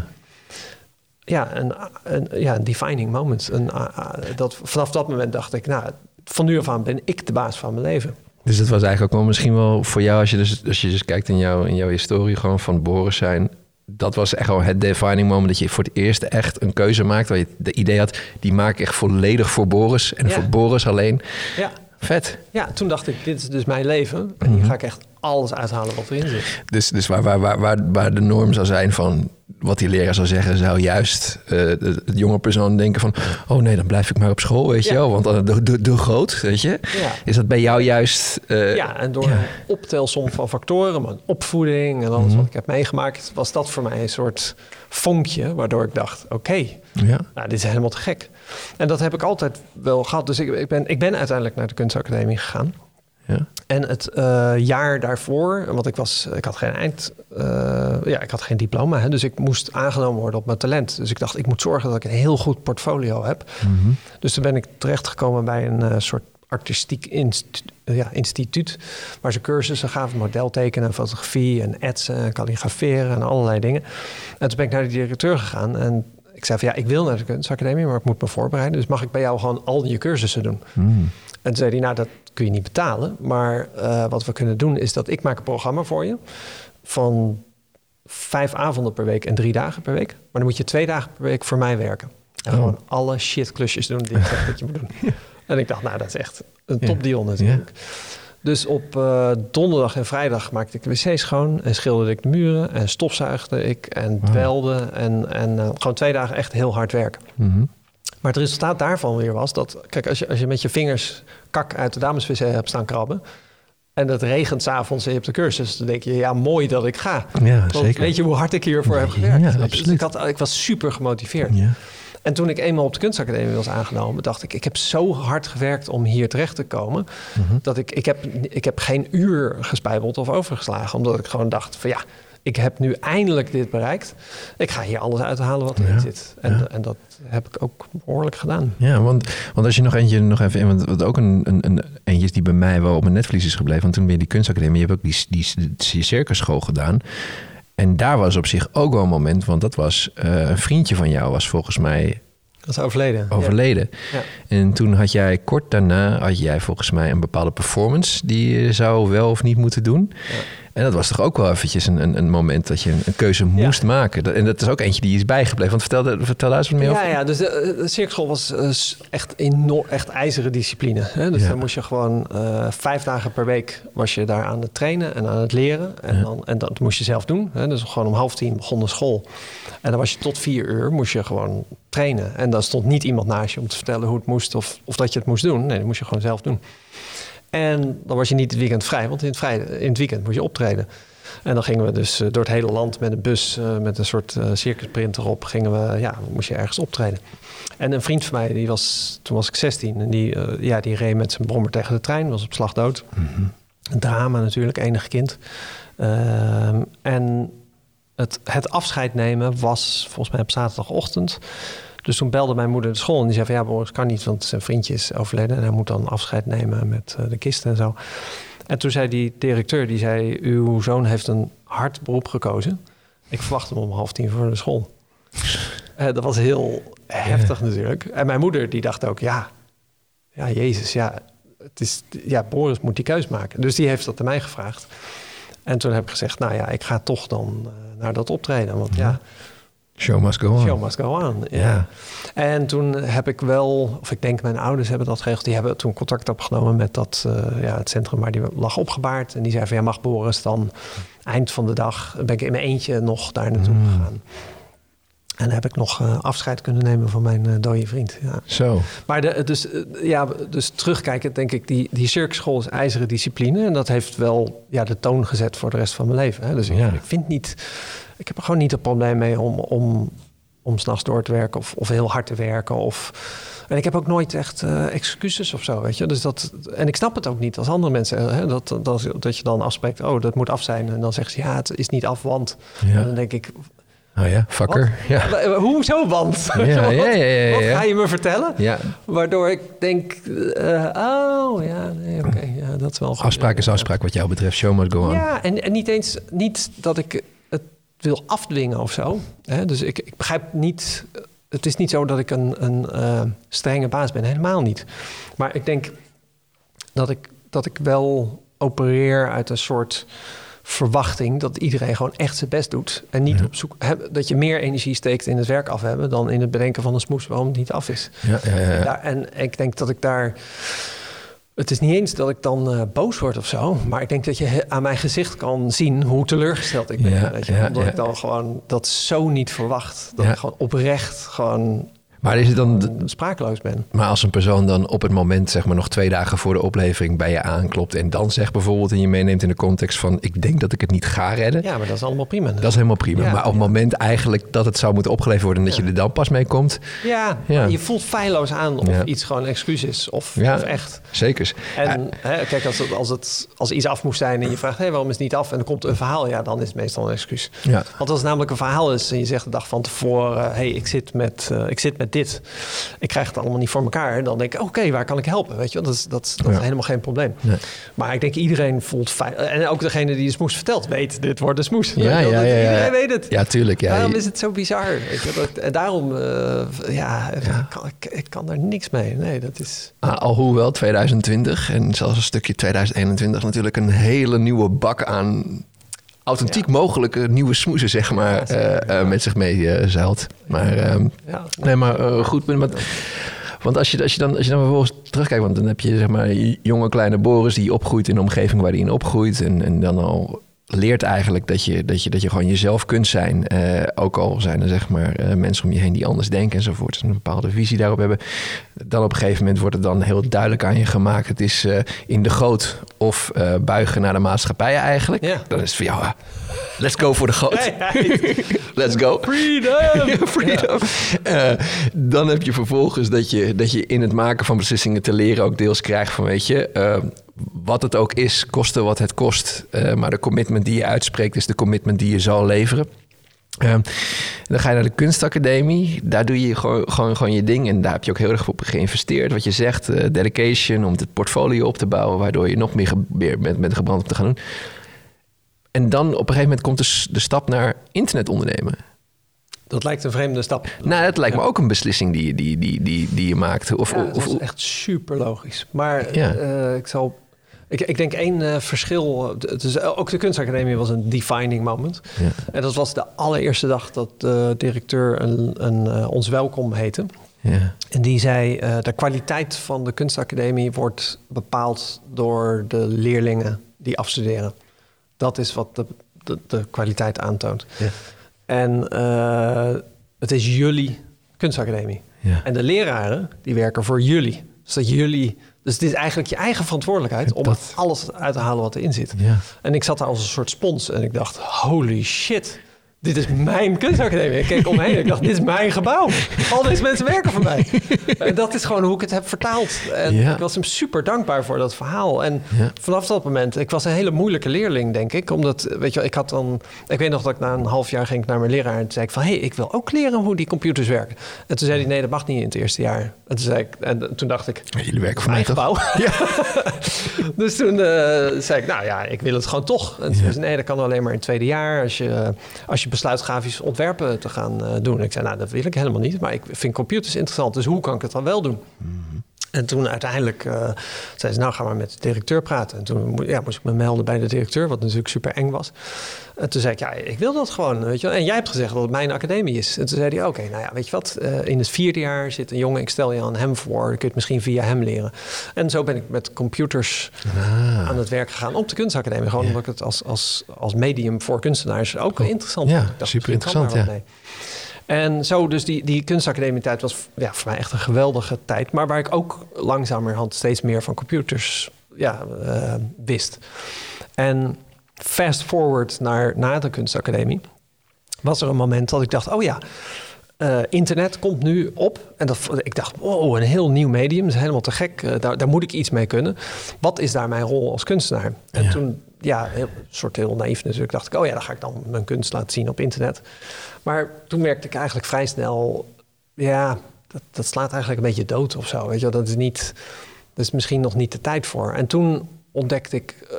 ja, een, een, ja, een defining moment. Een, dat, vanaf dat moment dacht ik, nou, van nu af aan ben ik de baas van mijn leven. Dus dat was eigenlijk ook wel misschien wel voor jou, als je dus, als je dus kijkt in, jouw in jouw historie gewoon van Boris zijn. Dat was echt wel het defining moment dat je voor het eerst echt een keuze maakt. Waar je de idee had, die maak ik echt volledig voor Boris. En Ja. voor Boris alleen. Ja. Vet. Ja, toen dacht ik, dit is dus mijn leven. En hier ga ik echt alles uithalen wat erin zit. Dus, dus waar, waar, waar, waar, waar de norm zou zijn van wat die leraar zou zeggen, zou juist eh, de, de jonge persoon denken van... oh nee, dan blijf ik maar op school, weet je wel. Want dan de groot, weet je. Ja. Is dat bij jou juist... eh, Ja, en door ja. een optelsom van factoren, mijn opvoeding en alles wat ik heb meegemaakt, was dat voor mij een soort vonkje, waardoor ik dacht, oké, Ja. nou, dit is helemaal te gek. En dat heb ik altijd wel gehad. Dus ik, ik, ben, ik ben uiteindelijk naar de kunstacademie gegaan. Ja. En het eh, jaar daarvoor, want ik, was, ik had geen eind, eh, ja, ik had geen diploma, hè, dus ik moest aangenomen worden op mijn talent. Dus ik dacht, ik moet zorgen dat ik een heel goed portfolio heb. Mhm. Dus toen ben ik terechtgekomen bij een eh, soort artistiek inst- ja, instituut, waar ze cursussen gaven, modeltekenen, fotografie en etsen en kalligraferen en allerlei dingen. En toen ben ik naar de directeur gegaan en ik zei van ja, ik wil naar de kunstacademie, maar ik moet me voorbereiden. Dus mag ik bij jou gewoon al je cursussen doen? Mm. En toen zei hij, nou, dat kun je niet betalen. Maar eh, wat we kunnen doen is dat ik maak een programma voor je van vijf avonden per week en drie dagen per week. Maar dan moet je twee dagen per week voor mij werken. En Oh. gewoon alle shit klusjes doen die ik zeg dat je moet doen. En ik dacht, nou, dat is echt een Ja. topdeal natuurlijk. Dus op eh, donderdag en vrijdag maakte ik de wc schoon en schilderde ik de muren en stofzuigde ik en dwelde. En, en eh, gewoon twee dagen echt heel hard werken. Mhm. Maar het resultaat daarvan weer was dat, kijk, als je, als je met je vingers kak uit de dameswc hebt staan krabben. en het regent s'avonds en je hebt de cursus, dan denk je, ja, mooi dat ik ga. Ja, Want zeker. weet je hoe hard ik hiervoor heb Ja, gewerkt? Dus absoluut. ik, had, ik was super gemotiveerd. Ja. En toen ik eenmaal op de kunstacademie was aangenomen, dacht ik, ik heb zo hard gewerkt om hier terecht te komen. Mhm. Dat ik, ik, heb, ik heb geen uur gespijbeld of overgeslagen. Omdat ik gewoon dacht van ja, ik heb nu eindelijk dit bereikt. Ik ga hier alles uithalen wat erin Ja, zit. En, ja. en dat heb ik ook behoorlijk gedaan. Ja, want, want als je nog eentje nog even in, want wat ook een, een, een eentje is die bij mij wel op mijn netvlies is gebleven. Want toen ben je die kunstacademie, je hebt ook die, die, die circusschool gedaan. En daar was op zich ook wel een moment, want dat was eh, een vriendje van jou was volgens mij Dat is overleden. overleden. Ja. En toen had jij kort daarna, had jij volgens mij een bepaalde performance die je zou wel of niet moeten doen. Ja. En dat was toch ook wel eventjes een, een, een moment dat je een, een keuze moest maken. En dat is ook eentje die is bijgebleven. Want vertel, vertel daar eens wat meer over. Ja, ja, dus de, de cirkschool was eh, echt enorm, echt ijzeren discipline. Hè? Dus Ja. dan moest je gewoon eh, vijf dagen per week was je daar aan het trainen en aan het leren. En, dan, en dat moest je zelf doen. Hè? Dus gewoon om half tien begon de school. En dan was je tot vier uur moest je gewoon trainen. En dan stond niet iemand naast je om te vertellen hoe het moest of, of dat je het moest doen. Nee, dat moest je gewoon zelf doen. En dan was je niet het weekend vrij, want in het, vrij, in het weekend moest je optreden. En dan gingen we dus eh, door het hele land met een bus, eh, met een soort eh circusprint erop, gingen we, ja, moest je ergens optreden. En een vriend van mij, die was, toen was ik 16, en die, ja, die reed met zijn brommer tegen de trein, was op slag dood. Een drama natuurlijk, enig kind. Ehm, en het, het afscheid nemen was volgens mij op zaterdagochtend. Dus toen belde mijn moeder de school en die zei van ja, Boris kan niet, want zijn vriendje is overleden en hij moet dan afscheid nemen met eh, de kist en zo. En toen zei die directeur, die zei, uw zoon heeft een hard beroep gekozen. Ik verwacht hem om half tien voor de school. Eh, dat was heel heftig natuurlijk. En mijn moeder die dacht ook, ja, ja, Jezus, ja, het is, ja, Boris moet die keus maken. Dus die heeft dat aan mij gevraagd. En toen heb ik gezegd, nou ja, ik ga toch dan eh, naar dat optreden. Want ja, Show must go on. show must go on. Ja. En toen heb ik wel, of ik denk mijn ouders hebben dat geregeld. Die hebben toen contact opgenomen met dat, eh, ja, het centrum waar die lag opgebaard. En die zei van, ja, mag Boris dan eind van de dag... ben ik in mijn eentje nog daar naartoe Mm. gegaan. En heb ik nog eh, afscheid kunnen nemen van mijn eh, dode vriend. Ja. Zo. Maar de, dus, eh, ja, dus terugkijken, denk ik, die, die circusschool is ijzeren discipline. En dat heeft wel ja, de toon gezet voor de rest van mijn leven. Hè. Dus Ja. ik vind niet, ik heb er gewoon niet het probleem mee om, om, om s'nachts door te werken of, of heel hard te werken. Of, en ik heb ook nooit echt eh, excuses of zo, weet je. Dus dat, en ik snap het ook niet als andere mensen. Hè, dat, dat, dat je dan afspreekt, oh, dat moet af zijn. En dan zeggen ze, ja, het is niet af, want. En Ja. dan denk ik, Oh ja, fucker. Ja. "Wa- hoezo want? Ja, ja, ja, ja, Wat ga je me vertellen? ja. Waardoor ik denk, eh, oh ja, nee, oké, ja, dat is wel goed. Afspraak is afspraak wat jou betreft. Show must go on. Ja, en, en niet eens niet dat ik wil afdwingen of zo. Hè? Dus ik, ik begrijp niet, het is niet zo dat ik een, een eh, strenge baas ben, helemaal niet. Maar ik denk dat ik, dat ik wel opereer uit een soort verwachting dat iedereen gewoon echt zijn best doet. En niet Ja. op zoek, hè, dat je meer energie steekt in het werk af hebben dan in het bedenken van een smoes waarom het niet af is. Ja, ja, ja. Daar, en ik denk dat ik daar. Het is niet eens dat ik dan eh, boos word of zo. Maar ik denk dat je aan mijn gezicht kan zien hoe teleurgesteld ik ben. Ja, weet je? Omdat ja. ik dan gewoon dat zo niet verwacht. Dat ik gewoon oprecht gewoon Maar is het dan... eh, sprakeloos ben. Maar als een persoon dan op het moment, zeg maar nog twee dagen voor de oplevering bij je aanklopt en dan zegt bijvoorbeeld en je meeneemt in de context van ik denk dat ik het niet ga redden, Ja, maar dat is allemaal prima. dat is helemaal prima. Ja, maar op het ja. moment eigenlijk dat het zou moeten opgeleverd worden en dat Ja. je er dan pas mee komt, Ja, je voelt feilloos aan of iets gewoon een excuus is of, Ja. of echt. zeker. En hè, kijk, als, het, als, het, als iets af moest zijn en je vraagt... Hé, waarom is het niet af? En er komt een verhaal, ja, dan is het meestal een excuus. Ja. Want als het namelijk een verhaal is en je zegt de dag van tevoren... hé, hey, ik, zit met, eh, ik zit met dit, ik krijg het allemaal niet voor elkaar... dan denk ik, oké, waar kan ik helpen? Weet je, dat is, dat, dat Ja. is helemaal geen probleem. Nee. Maar ik denk iedereen voelt fijn. En ook degene die de smoes vertelt, weet, dit wordt de smoes. Ja, ja, ja, ja. Iedereen weet het. Ja, tuurlijk. Ja. Daarom is het zo bizar. Weet je? Dat, en daarom, eh, ja, Ik, kan, ik, ik kan daar niks mee. Nee, dat is... Ah, alhoewel 2020 en zelfs een stukje 2021 natuurlijk een hele nieuwe bak aan authentiek mogelijke nieuwe smoesen, zeg maar, Ja, eh, eh, met zich mee eh, zeilt. Maar ehm, Ja, Nee, maar eh, goed. Want, want als, je, als, je dan, als je dan vervolgens terugkijkt... want dan heb je zeg maar jonge kleine Boris... die opgroeit in de omgeving waar hij in opgroeit... en, en dan al leert eigenlijk dat je, dat je, dat je gewoon jezelf kunt zijn. Eh, ook al zijn er zeg maar eh, mensen om je heen die anders denken enzovoort. En een bepaalde visie daarop hebben. Dan op een gegeven moment wordt het dan heel duidelijk aan je gemaakt. Het is eh, in de goot of buigen naar de maatschappij eigenlijk. Ja. Dan is het voor jou, ah, let's go voor de goot. Let's go. Freedom! Freedom. Dan heb je vervolgens dat je, dat je in het maken van beslissingen te leren ook deels krijgt van weet je, wat het ook is, koste wat het kost. Eh, maar de commitment die je uitspreekt is de commitment die je zal leveren. Eh, dan ga je naar de kunstacademie. Daar doe je gewoon, gewoon, gewoon je ding. En daar heb je ook heel erg op geïnvesteerd. Wat je zegt, eh, dedication, om het portfolio op te bouwen. Waardoor je nog meer, meer met, met gebrand op te gaan doen. En dan op een gegeven moment komt de, de stap naar internet ondernemen. Dat lijkt een vreemde stap. Nou, het lijkt me ook een beslissing die, je- die, die, die, die je maakt. Of, Ja, dat of, was echt super logisch. Maar Ja. eh, ik zal. Ik, ik denk één uh, verschil. Dus ook de kunstacademie was een defining moment. Ja. En dat was de allereerste dag dat de directeur een, een, uh, ons welkom heette. Ja. En die zei: de kwaliteit van de kunstacademie wordt bepaald door de leerlingen die afstuderen. Dat is wat de, de, de kwaliteit aantoont. Ja. En het is jullie kunstacademie. Ja. En de leraren die werken voor jullie. Dus dat jullie dus het is eigenlijk je eigen verantwoordelijkheid om alles uit te halen wat erin zit. Ja. En ik zat daar als een soort spons en ik dacht, holy shit dit is mijn kunstacademie. Ik keek omheen en ik dacht, dit is mijn gebouw. Al deze mensen werken voor mij. En dat is gewoon hoe ik het heb vertaald. En ik was hem super dankbaar voor dat verhaal. En vanaf dat moment, ik was een hele moeilijke leerling, denk ik. Omdat, weet je, ik had dan... Ik weet nog dat ik na een half jaar ging naar mijn leraar... en toen zei ik van, hé, hey, ik wil ook leren hoe die computers werken. En toen zei hij, nee, dat mag niet in het eerste jaar. En toen, zei ik, en toen dacht ik... Jullie werken voor mijn gebouw. Ja. dus toen uh, zei ik, nou ja, ik wil het gewoon toch. En toen zei nee, dat kan alleen maar in het tweede jaar. Als je, als je besluit grafisch ontwerpen te gaan uh, doen. Ik zei, nou, dat wil ik helemaal niet. Maar ik vind computers interessant, dus hoe kan ik het dan wel doen? Mhm. En toen uiteindelijk uh, zei ze, nou gaan we met de directeur praten. En toen ja, moest ik me melden bij de directeur, wat natuurlijk super eng was. En toen zei ik, ja, ik wil dat gewoon, weet je En jij hebt gezegd dat het mijn academie is. En toen zei hij, oké, nou ja, weet je wat? Uh, in het vierde jaar zit een jongen, ik stel je aan hem voor. Dan kun je het misschien via hem leren. En zo ben ik met computers ah. aan het werk gegaan op de kunstacademie. Gewoon omdat ik het als, als, als medium voor kunstenaars ook interessant vond. Ja, super interessant, ja. En zo, dus die, die kunstacademie-tijd was ja, voor mij echt een geweldige tijd. Maar waar ik ook langzamerhand steeds meer van computers ja, uh, wist. En fast forward naar na de kunstacademie... was er een moment dat ik dacht, oh ja... Uh, internet komt nu op. En dat, ik dacht, wow, een heel nieuw medium. Dat is helemaal te gek. Uh, daar, daar, moet ik iets mee kunnen. Wat is daar mijn rol als kunstenaar? En toen, ja, een soort heel naïef natuurlijk, dacht ik... oh ja, dan ga ik dan mijn kunst laten zien op internet. Maar toen merkte ik eigenlijk vrij snel, ja, dat, dat slaat eigenlijk een beetje dood of zo. Weet je, dat is niet, dat is misschien nog niet de tijd voor. En toen ontdekte ik eh,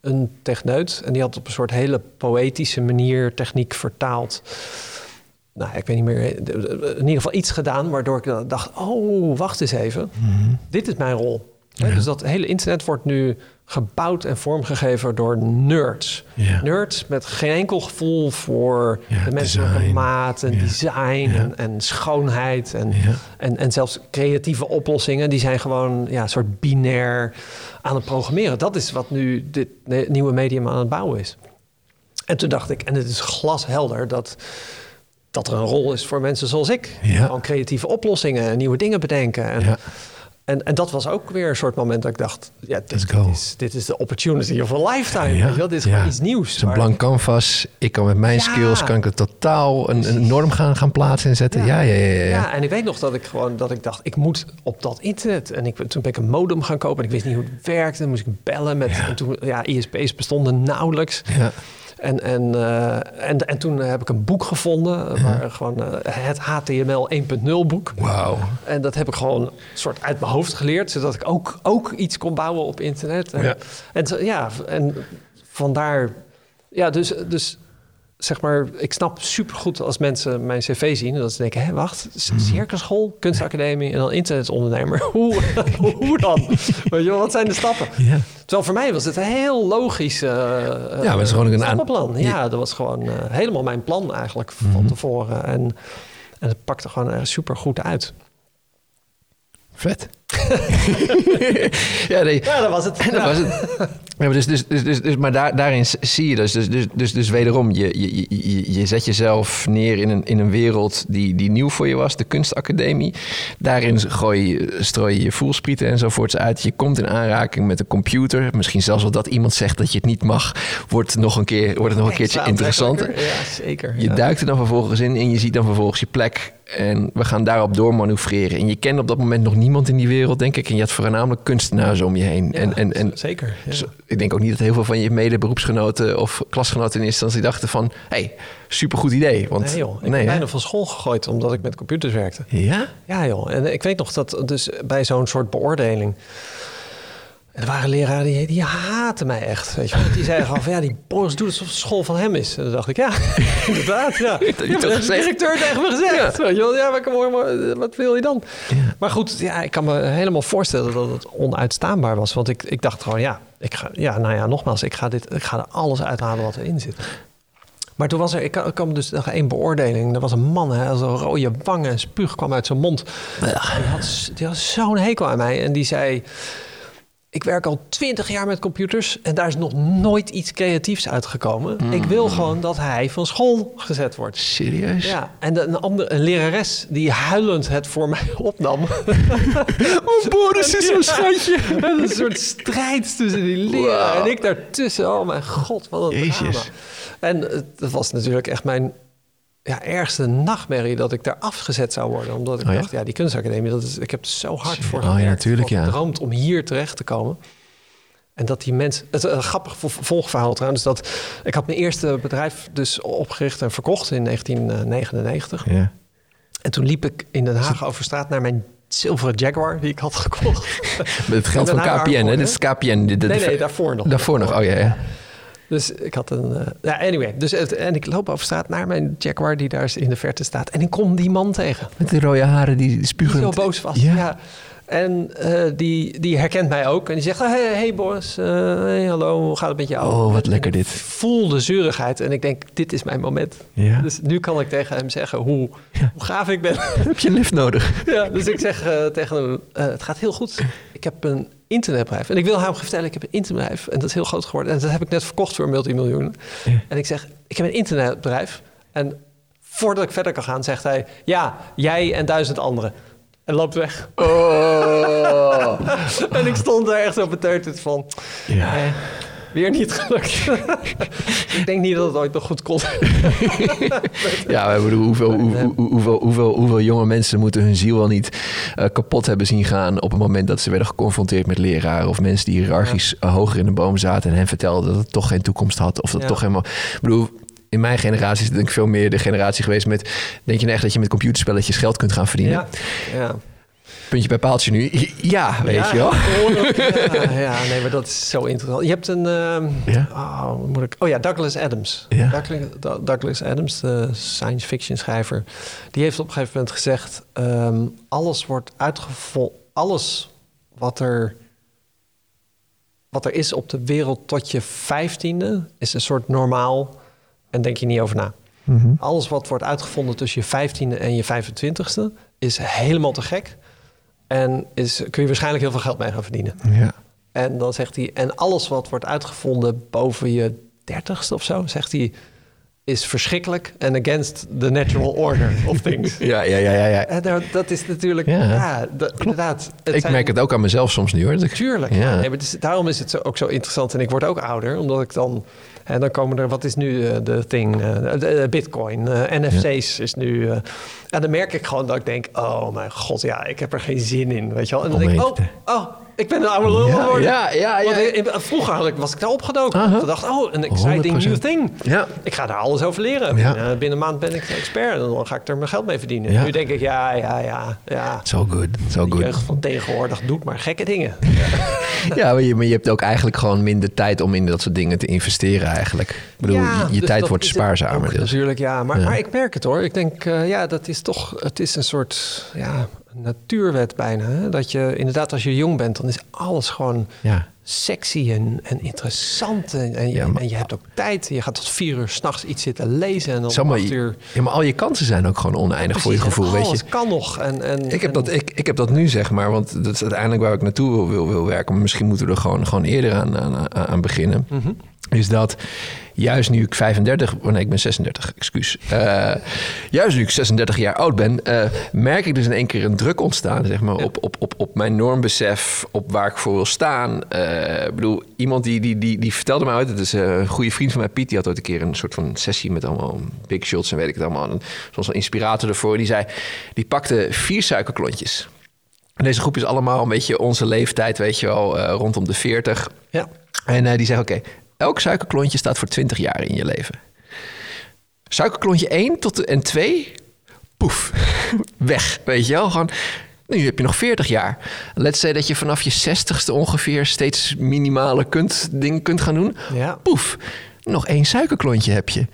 een techneut en die had op een soort hele poëtische manier techniek vertaald. Nou, ik weet niet meer, in ieder geval iets gedaan waardoor ik dacht: oh, wacht eens even, mhm. dit is mijn rol. Dus dat hele internet wordt nu gebouwd en vormgegeven door nerds. Nerds met geen enkel gevoel voor de menselijke maat en design en, en, schoonheid en, en, en zelfs creatieve oplossingen. Die zijn gewoon ja, een soort binair aan het programmeren. Dat is wat nu dit nieuwe medium aan het bouwen is. En toen dacht ik, en het is glashelder dat dat er een rol is voor mensen zoals ik. Gewoon creatieve oplossingen en nieuwe dingen bedenken. En, en, en dat was ook weer een soort moment dat ik dacht... ja, dit, is, dit is de opportunity of a lifetime. Ja, dit is gewoon iets nieuws. Het is een blank canvas. Ik kan met mijn skills kan ik het totaal een, een norm gaan, gaan plaatsen en zetten. Ja. Ja, ja, ja, ja. en ik weet nog dat ik gewoon dat ik dacht... ik moet op dat internet. En ik, toen ben ik een modem gaan kopen en ik wist niet hoe het werkte. Dan moest ik bellen met... En toen, ja, ISP's bestonden nauwelijks. Ja. En, en, uh, en, en toen heb ik een boek gevonden, waar gewoon uh, het HTML 1.0 boek. Wauw. En dat heb ik gewoon soort uit mijn hoofd geleerd, zodat ik ook, ook iets kon bouwen op internet. En, ja. En, ja, en vandaar, ja, dus, dus zeg maar, ik snap supergoed als mensen mijn cv zien... en dat ze denken, hé, wacht, mhm. cirkelschool, kunstacademie en dan internetondernemer. hoe, hoe dan? Weet je, wat zijn de stappen? Ja. Terwijl voor mij was het een heel logisch uh, ja, maar het is gewoon een stappenplan. Ja, dat was gewoon uh, helemaal mijn plan eigenlijk van mhm. tevoren. En, en het pakte gewoon super goed uit. Vet. Ja, nee. ja, dat was het. dat was het. Ja, maar, dus, dus, dus, dus, dus, maar daar, daarin zie je dus, dus, dus, dus, dus wederom, je, je, je, je zet jezelf neer in een, in een wereld die, die nieuw voor je was, de kunstacademie. Daarin gooi je, strooi je je voelsprieten enzovoorts uit. Je komt in aanraking met een computer. Misschien zelfs wel dat iemand zegt dat je het niet mag, wordt, nog een keer, wordt het nog een keertje interessanter. Ja, zeker. Je duikt er dan vervolgens in en je ziet dan vervolgens je plek en we gaan daarop doormanoeuvreren. En je kent op dat moment nog niemand in die wereld, denk ik. En je had voornamelijk kunstenaars om je heen. Ja, en, en, en, zeker. Ja. Ik denk ook niet dat heel veel van je mede-beroepsgenoten of klasgenoten in eerste instantie dachten van... hey, supergoed idee. Want, nee joh, ik ben bijna van school gegooid omdat ik met computers werkte. Ja? Ja joh, en ik weet nog dat dus bij zo'n soort beoordeling... En er waren leraren die, die haatten mij echt. Weet je. Die zeiden gewoon van ja, die Boris doet alsof het school van hem is. En dan dacht ik, ja, inderdaad. Ja. Ja, de directeur tegen me gezegd. Weet je wel. Ja, maar, kom, maar wat wil je dan? Maar goed, ja, ik kan me helemaal voorstellen dat het onuitstaanbaar was. Want ik, ik dacht gewoon, ja, ik ga, ja, nou ja, nogmaals, ik ga, dit, ik ga er alles uithalen wat erin zit. Maar toen was er, ik kwam dus nog één beoordeling. Er was een man, hè, zo rode wangen en spuug kwam uit zijn mond. Die had, die had zo'n hekel aan mij. En die zei, ik werk al twintig jaar met computers... en daar is nog nooit iets creatiefs uitgekomen. Ik wil gewoon dat hij van school gezet wordt. Serieus? Ja, en de- een, andere, een lerares die huilend het voor mij opnam. Oh, Boris is zo'n schatje. een soort strijd tussen die leraar en ik daartussen. Oh mijn god, wat een Jezus. drama. En het was natuurlijk echt mijn ja, ergste nachtmerrie dat ik daar afgezet zou worden. Omdat ik Oh ja? dacht, ja, die kunstacademie, dat is, ik heb er zo hard voor Oh gewerkt, ja. gedroomd om hier terecht te komen. En dat die mensen... Het een grappig vol- volgverhaal trouwens. Dat ik had mijn eerste bedrijf dus opgericht en verkocht in 1999. Ja. En toen liep ik in Den Haag over straat naar mijn zilveren Jaguar die ik had gekocht. Met het geld van KPN, hè? Dit is KPN. Dit- Nee, nee, daarvoor nog. Daarvoor nog, oh ja, ja. Dus ik had een... eh, ja, anyway. Dus het, en ik loop over straat naar mijn Jaguar die daar in de verte staat. En ik kom die man tegen. Met die rode haren die Die spugen. zo boos was. Ja. En eh, die, die herkent mij ook. En die zegt, hey, hey Boris, eh, hey, hallo, hoe gaat het met jou? Oh, wat lekker ik dit. voel de zeurigheid. En ik denk, dit is mijn moment. Ja. Dus nu kan ik tegen hem zeggen hoe, hoe gaaf ik ben. Heb je een lift nodig? ja, dus ik zeg tegen hem, het gaat heel goed. Ik heb een internetbedrijf. En ik wil hem vertellen, ik heb een internetbedrijf. En dat is heel groot geworden. En dat heb ik net verkocht voor een multimiljoen. Ja. En ik zeg, ik heb een internetbedrijf. En voordat ik verder kan gaan, zegt hij... Ja, jij en duizend anderen. En loopt weg. Oh. En ik stond daar echt zo beteuterd van... Ja. Eh, weer niet gelukt. ik denk niet dat het ooit nog goed komt. Ja, bedoel, hoeveel, hoe- hoe- hoeveel, hoeveel, hoeveel jonge mensen moeten hun ziel wel niet eh, kapot hebben zien gaan op het moment dat ze werden geconfronteerd met leraren of mensen die hiërarchisch eh, hoger in de boom zaten en hen vertelden dat het toch geen toekomst had of dat Ja. toch helemaal. Ik bedoel, in mijn generatie is het denk ik veel meer de generatie geweest met. Denk je nou echt dat je met computerspelletjes geld kunt gaan verdienen? ja. ja. Puntje bij paaltje nu. Ja, weet ja, je wel. Ja, ja, nee, maar dat is zo interessant. Je hebt een... ehm, Ja. oh, moet ik, oh ja, Douglas Adams. Ja. Douglas, Do- Douglas Adams, de science fiction schrijver. Die heeft op een gegeven moment gezegd... ehm, alles wordt uitgevonden... Alles wat er, wat er is op de wereld tot je vijftiende... is een soort normaal en denk je niet over na. Mhm. Alles wat wordt uitgevonden tussen je vijftiende en je 25ste... is helemaal te gek. En is, kun je waarschijnlijk heel veel geld mee gaan verdienen. Ja. En dan zegt hij, en alles wat wordt uitgevonden boven je dertigste of zo, zegt hij, is verschrikkelijk en against the natural order of things. Ja, ja, ja, ja. ja. En daar- dat is natuurlijk, Ja. ja, dat- inderdaad. Het Ik zijn- merk het ook aan mezelf soms nu hoor. Dat ik- Tuurlijk. Ja. Nee, daarom is het zo, ook zo interessant. En ik word ook ouder, omdat ik dan... En dan komen er, wat is nu eh, de thing? eh, de Bitcoin, eh, NFC's is nu... eh, en dan merk ik gewoon dat ik denk... Oh mijn god, ja, ik heb er geen zin in, weet je wel. En dan Om denk ik, oh, oh, ik ben een oude lul geworden. ja, ja, ja. Want in- vroeger had ik, was ik daar opgedoken. Aha. Ik dacht, oh, een exciting 100%. new thing. Ja. Ik ga daar alles over leren. Ja. Binnen, binnen een maand ben ik expert. En dan ga ik er mijn geld mee verdienen. Ja. Nu denk ik, ja, ja, ja, ja. So good, so De good. jeugd van tegenwoordig doet maar gekke dingen. Ja, maar je, maar je hebt ook eigenlijk gewoon minder tijd om in dat soort dingen te investeren eigenlijk. Ik bedoel, je, je dus tijd wordt spaarzamer. dus. Natuurlijk, ja. Maar, Ja. maar ik merk het hoor. Ik denk, eh, ja, dat is toch... Het is een soort ja, natuurwet bijna. Hè? Dat je inderdaad, als je jong bent... dan is alles gewoon Ja. sexy en, en interessant. En, en, je, Ja, maar- en je hebt ook tijd. Je gaat tot vier uur s'nachts iets zitten lezen... en dan Zeg maar, uur... ja, maar al je kansen zijn ook gewoon oneindig voor je gevoel, weet je. Alles kan nog. En, en, Ik heb, dat, ik, ik heb dat nu, zeg maar, want dat is uiteindelijk waar ik naartoe wil, wil, wil werken. Maar misschien moeten we er gewoon, gewoon eerder aan, aan, aan beginnen. Mhm. Is dat juist nu ik 35, oh nee, ik ben 36, excuus. Eh, juist nu ik 36 jaar oud ben, eh, merk ik dus in één keer een druk ontstaan, zeg maar, op, op, op, op mijn normbesef, op waar ik voor wil staan. Eh, ik bedoel, iemand die, die, die, die vertelde me uit, het is een goede vriend van mij, Piet, die had ooit een keer een soort van sessie met allemaal big shots en weet ik het allemaal. En Zoals een inspirator ervoor, die zei, die pakte vier suikerklontjes. En deze groep is allemaal een beetje onze leeftijd, weet je wel, rondom de 40. Ja. En die zegt, oké, elk suikerklontje staat voor 20 jaar in je leven. Suikerklontje 1 tot en 2, poef, weg, weet je wel. Gewoon, Nu heb je nog 40 jaar. Let's say dat je vanaf je 60ste ongeveer steeds minimale kunt, dingen kunt gaan doen. Ja. Poef, nog één suikerklontje heb je.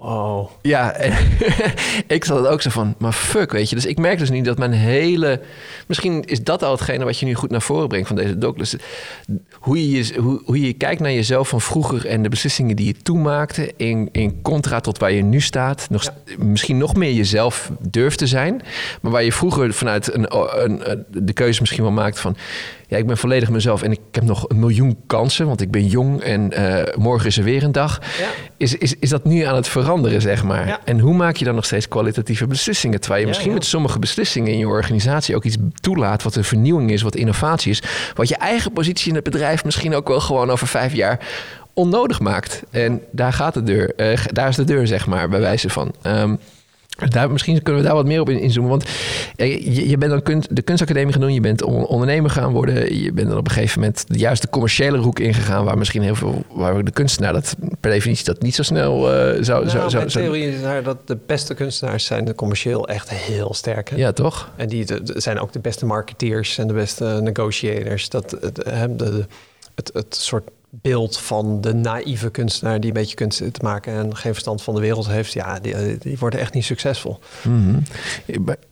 Wow. Ja, en ik zat het ook zo van, maar fuck, weet je. Dus ik merk dus niet dat mijn hele... Misschien is dat al hetgene wat je nu goed naar voren brengt van deze doc. Dus hoe je, hoe, hoe je kijkt naar jezelf van vroeger... en de beslissingen die je toen maakte... in, in contra tot waar je nu staat. Nog, Misschien nog meer jezelf durft te zijn. Maar waar je vroeger vanuit een, een, een- de keuze misschien wel maakte van... ja, ik ben volledig mezelf en ik heb nog een miljoen kansen... want ik ben jong en eh, morgen is er weer een dag. Ja. Is, is, is dat nu aan het veranderen, zeg maar? Ja. En hoe maak je dan nog steeds kwalitatieve beslissingen? Terwijl je Ja, misschien ja. met sommige beslissingen in je organisatie ook iets toelaat wat een vernieuwing is, wat innovatie is. Wat je eigen positie in het bedrijf misschien ook wel gewoon over vijf jaar onnodig maakt. En daar gaat de deur, eh, daar is de deur, zeg maar, bij wijze van. Ehm, daar, misschien kunnen we daar wat meer op in- inzoomen. Want ja, je, je bent dan kunst, de kunstacademie gaan doen. Je bent on- ondernemer gaan worden. Je bent dan op een gegeven moment de juiste commerciële hoek ingegaan. Waar misschien heel veel, waar de kunstenaar dat per definitie dat niet zo snel eh, zou, Nou, zou, theorie is daar dat de beste kunstenaars zijn de commercieel echt heel sterk. Hè? Ja, toch? En die de- zijn ook de beste marketeers en de beste negotiators. Dat, de- het, het soort beeld van de naïeve kunstenaar die een beetje kunst te maken en geen verstand van de wereld heeft, ja, die, die worden echt niet succesvol. Mhm.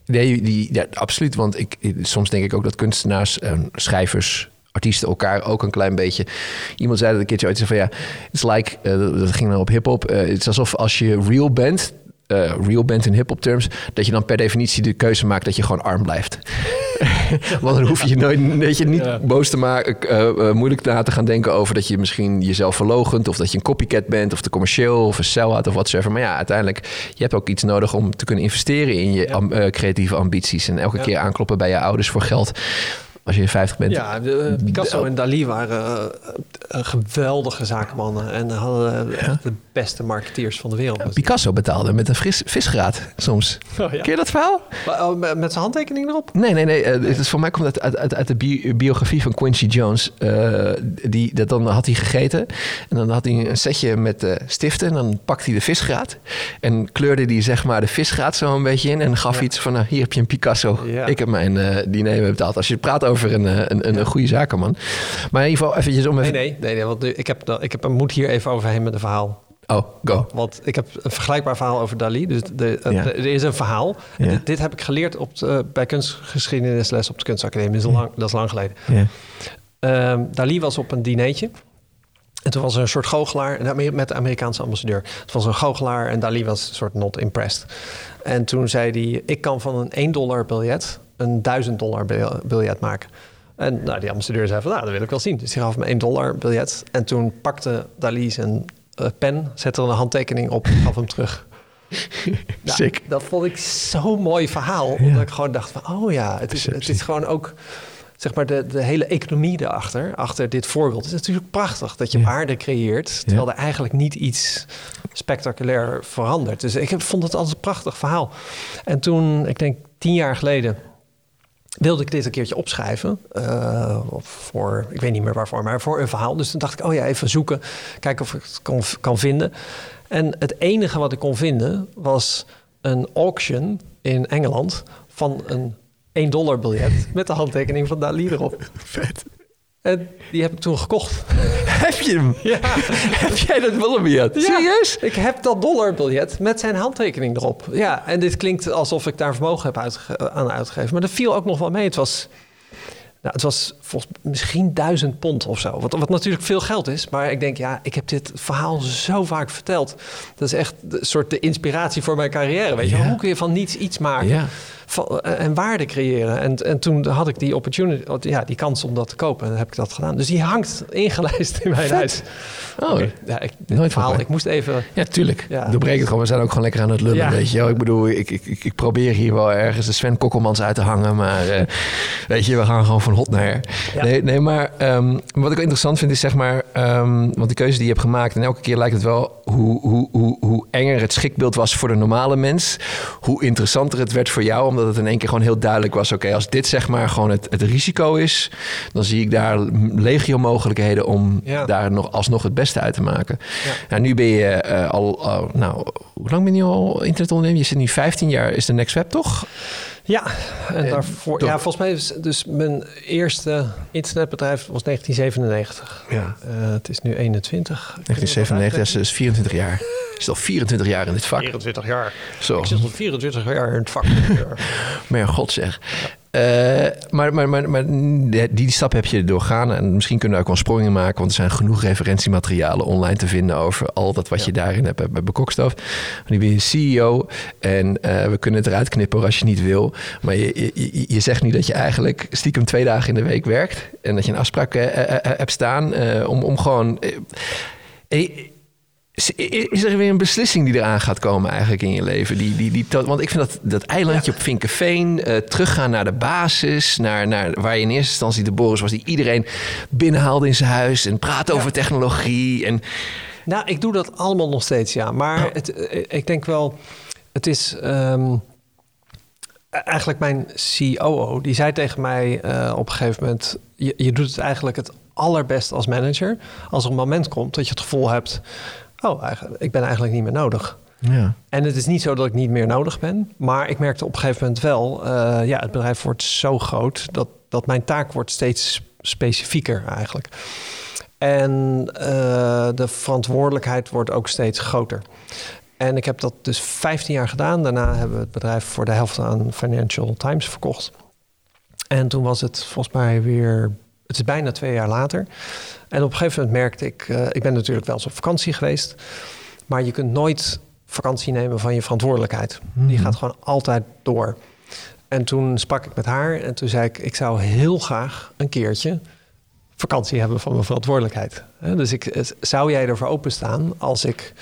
Nee, die, ja, absoluut. Want ik, soms denk ik ook dat kunstenaars, en schrijvers, artiesten elkaar ook een klein beetje. Iemand zei dat een keertje ooit van ja, it's like, eh, dat- dat ging dan op hip-hop. eh, het is alsof als je real bent, eh, real bent in hip-hop terms, dat je dan per definitie de keuze maakt dat je gewoon arm blijft. Want dan hoef je nooit, je, niet Ja. boos te maken, eh, eh, moeilijk na te gaan denken over dat je misschien jezelf verlogent of dat je een copycat bent of te commercieel of een sell-out of whatsoever. Maar ja, uiteindelijk, je hebt ook iets nodig om te kunnen investeren in je Ja. am- creatieve ambities en elke Ja. keer aankloppen bij je ouders voor geld. Als je 50 bent. Ja, eh, Picasso en Dali waren eh, geweldige zakenmannen en hadden eh, echt de beste marketeers van de wereld. Picasso betaalde met een fris, visgraat soms. Oh. Ken je dat verhaal? Oh, met zijn handtekening erop? Nee, nee, nee. het is voor mij komt het uit, uit, de bi- biografie van Quincy Jones. Die, dat dan had hij gegeten. En dan had hij een setje met stiften. En dan pakte hij de visgraat. En kleurde hij zeg maar de visgraat zo een beetje in. En gaf iets van, nou, hier heb je een Picasso. Ik heb mijn diner betaald. Als je praat over een, eh, een, een, een goede zakenman. Maar in ieder geval eventjes om even... nee, nee, nee want ik, heb, ik heb, moet hier even overheen met een verhaal. Oh, go. Want ik heb een vergelijkbaar verhaal over Dali. Dus de, Ja. er is een verhaal. Ja. dit, dit heb ik geleerd op de, bij kunstgeschiedenisles op de kunstacademie. Dat is, lang, dat is lang geleden. Ja. Ehm, Dali was op een dinertje. En toen was er een soort goochelaar met de Amerikaanse ambassadeur. Het was een goochelaar en Dali was een soort not impressed. En toen zei hij, ik kan van een 1 dollar biljet een 1000 dollar bil- biljet maken. En nou, die ambassadeur zei van, nou, dat wil ik wel zien. Dus hij gaf me 1 dollar biljet. En toen pakte Dali zijn eh, pen, zette er een handtekening op en gaf hem terug. Sick. Dat vond ik zo'n mooi verhaal. Ja. Omdat ik gewoon dacht van, oh ja, het is, het is gewoon ook... Zeg maar de, de hele economie erachter, achter dit voorbeeld. Het is natuurlijk prachtig dat je Ja. waarde creëert... terwijl er eigenlijk niet iets spectaculair verandert. Dus ik heb- vond het altijd een prachtig verhaal. En toen, ik denk tien jaar geleden... wilde ik dit een keertje opschrijven. eh, voor, ik weet niet meer waarvoor, maar voor een verhaal. Dus toen dacht ik, oh ja, even zoeken. Kijken of ik het kan vinden. En het enige wat ik kon vinden was een auction in Engeland... van een 1 dollar biljet met de handtekening van Dali erop. Vet. En die heb ik toen gekocht. Heb je hem? Ja. Heb jij dat biljet? Ja, Serieus? Ik heb dat dollarbiljet met zijn handtekening erop. Ja, en dit klinkt alsof ik daar vermogen heb uitge- aan uitgegeven. Maar dat viel ook nog wel mee. Het was, nou, het was volgens misschien duizend pond of zo. Wat, wat natuurlijk veel geld is. Maar ik denk, ja, ik heb dit verhaal zo vaak verteld. Dat is echt een soort de inspiratie voor mijn carrière. Weet je, Ja. hoe kun je van niets iets maken? Ja. Van- en waarde creëren. En, en toen had ik die opportunity, ja, die kans om dat te kopen. En dan heb ik dat gedaan. Dus die hangt ingelijst in mijn Vet. huis. Oh, ja, ik, Nooit verhaal, ik moest even... Ja, tuurlijk. Ja. Doorbreek het gewoon. We zijn ook gewoon lekker aan het lullen, Ja. weet je wel. Ik bedoel, ik, ik, ik, probeer hier wel ergens de Sven Kokkelmans uit te hangen. Maar eh, weet je, we gaan gewoon van hot naar her. Ja. Nee, nee, maar ehm, wat ik wel interessant vind is zeg maar... ehm, want die keuze die je hebt gemaakt... en elke keer lijkt het wel hoe, hoe, hoe, hoe enger het schrikbeeld was voor de normale mens... hoe interessanter het werd voor jou. Omdat het in één keer gewoon heel duidelijk was... oké, als dit zeg maar gewoon het, het risico is... dan zie ik daar legio mogelijkheden om Ja. daar nog alsnog het beste uit te maken. Ja. Nou, nu ben je eh, al, al- nou, hoe lang ben je al internetondernemer? Je zit nu 15 jaar, is de Next Web toch? Ja, en daarvoor, ja, volgens mij is dus mijn eerste internetbedrijf was 1997. Ja. Uh, het is nu 21. 1997, dat is 24 jaar. is al 24 jaar in dit vak. 24 jaar. Zo. Ik zit al 24 jaar in het vak. maar ja, god zeg. Uh, maar, maar, maar, maar die, die, stap heb je doorgaan. En misschien kunnen we ook wel sprongen maken. Want er zijn genoeg referentiematerialen online te vinden over al dat wat je daarin hebt bij Bekokstof. Nu ben je CEO. En uh, we kunnen het eruit knippen als je niet wil. Maar je, je, je, zegt nu dat je eigenlijk stiekem twee dagen in de week werkt. En dat je een afspraak uh, hebt staan om, om gewoon. Is er weer een beslissing die eraan gaat komen eigenlijk in je leven? Die, die, die, want ik vind dat, dat eilandje op Vinkenveen, uh, teruggaan naar de basis, naar, naar waar je in eerste instantie de Boris was, die iedereen binnenhaalde in zijn huis en praat over technologie. En... Nou, ik doe dat allemaal nog steeds, ja. Maar het, eh, ik denk wel, het is um, eigenlijk mijn COO, die zei tegen mij uh, op een gegeven moment, je, je doet het eigenlijk het allerbest als manager. Als er een moment komt dat je het gevoel hebt oh, ik ben eigenlijk niet meer nodig. Ja. En het is niet zo dat ik niet meer nodig ben. Maar ik merkte op een gegeven moment wel, uh, ja, het bedrijf wordt zo groot dat, dat mijn taak wordt steeds specifieker eigenlijk. En uh, de verantwoordelijkheid wordt ook steeds groter. En ik heb dat dus 15 jaar gedaan. Daarna hebben we het bedrijf voor de helft aan Financial Times verkocht. En toen was het volgens mij weer, het is bijna twee jaar later. En op een gegeven moment merkte ik, uh, ik ben natuurlijk wel eens op vakantie geweest, maar je kunt nooit vakantie nemen van je verantwoordelijkheid. Die mhm. gaat gewoon altijd door. En toen sprak ik met haar en toen zei ik, ik zou heel graag een keertje vakantie hebben van mijn verantwoordelijkheid. Dus ik, eh, zou jij ervoor openstaan als ik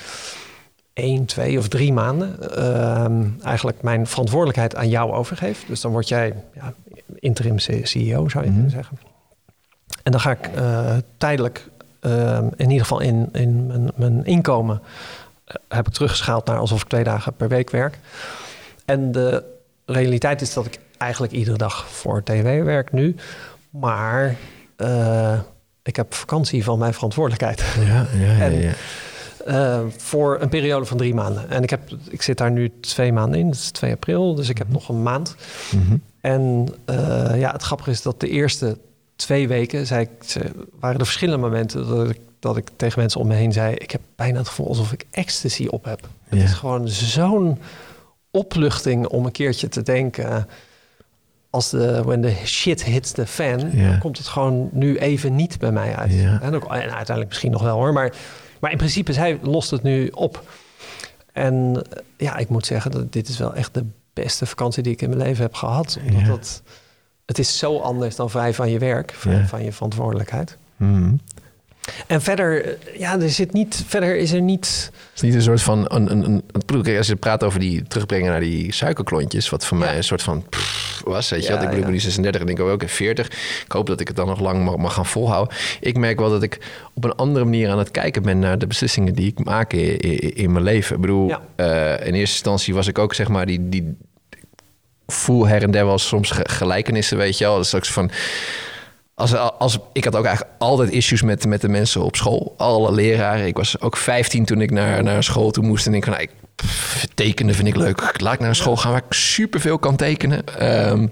één, twee of drie maanden uh, eigenlijk mijn verantwoordelijkheid aan jou overgeef? Dus dan word jij ja, interim CEO, zou je kunnen mhm. zeggen. En dan ga ik uh, tijdelijk, uh, in ieder geval in, in mijn, mijn inkomen, uh, heb ik teruggeschaald naar alsof ik twee dagen per week werk. En de realiteit is dat ik eigenlijk iedere dag voor TV werk nu. Maar ik heb vakantie van mijn verantwoordelijkheid. Ja, ja, ja. ja. Uh, voor een periode van drie maanden. En ik, heb, ik zit daar nu twee maanden in, dat is 2 april, dus ik heb mhm. nog een maand. Mm -hmm. En uh, ja, het grappige is dat de eerste twee weken zei ik, waren er verschillende momenten dat ik, dat ik tegen mensen om me heen zei: Ik heb bijna het gevoel alsof ik ecstasy op heb. Het is gewoon zo'n opluchting om een keertje te denken. Als de when the shit hits the fan, dan komt het gewoon nu even niet bij mij uit. En, ook, en uiteindelijk misschien nog wel hoor, maar, maar in principe, zij lost het nu op. En ja, ik moet zeggen dat dit is wel echt de beste vakantie die ik in mijn leven heb gehad. Omdat dat het is zo anders dan vrij van je werk, vrij van je verantwoordelijkheid. Mm. En verder, eh, ja, er zit niet, verder is er niet. Het is niet een soort van. Een, een, een, als je praat over die terugbrengen naar die suikerklontjes, wat voor mij een soort van pff, was. Weet je, ja, ik bedoel, nu 36 en denk ik ook in 40. Ik hoop dat ik het dan nog lang mag, mag, gaan volhouden. Ik merk wel dat ik op een andere manier aan het kijken ben naar de beslissingen die ik maak in, in, mijn leven. Ik bedoel, uh, in eerste instantie was ik ook zeg maar die, die, voel her en der wel soms gelijkenissen, weet je wel. Dus straks van... Als, als, ik had ook eigenlijk altijd issues met, met de mensen op school. Alle leraren. Ik was ook 15 toen ik naar, naar school toe moest. En ik van, ik, tekenen vind ik leuk. Laat ik naar school gaan waar ik superveel kan tekenen. Um,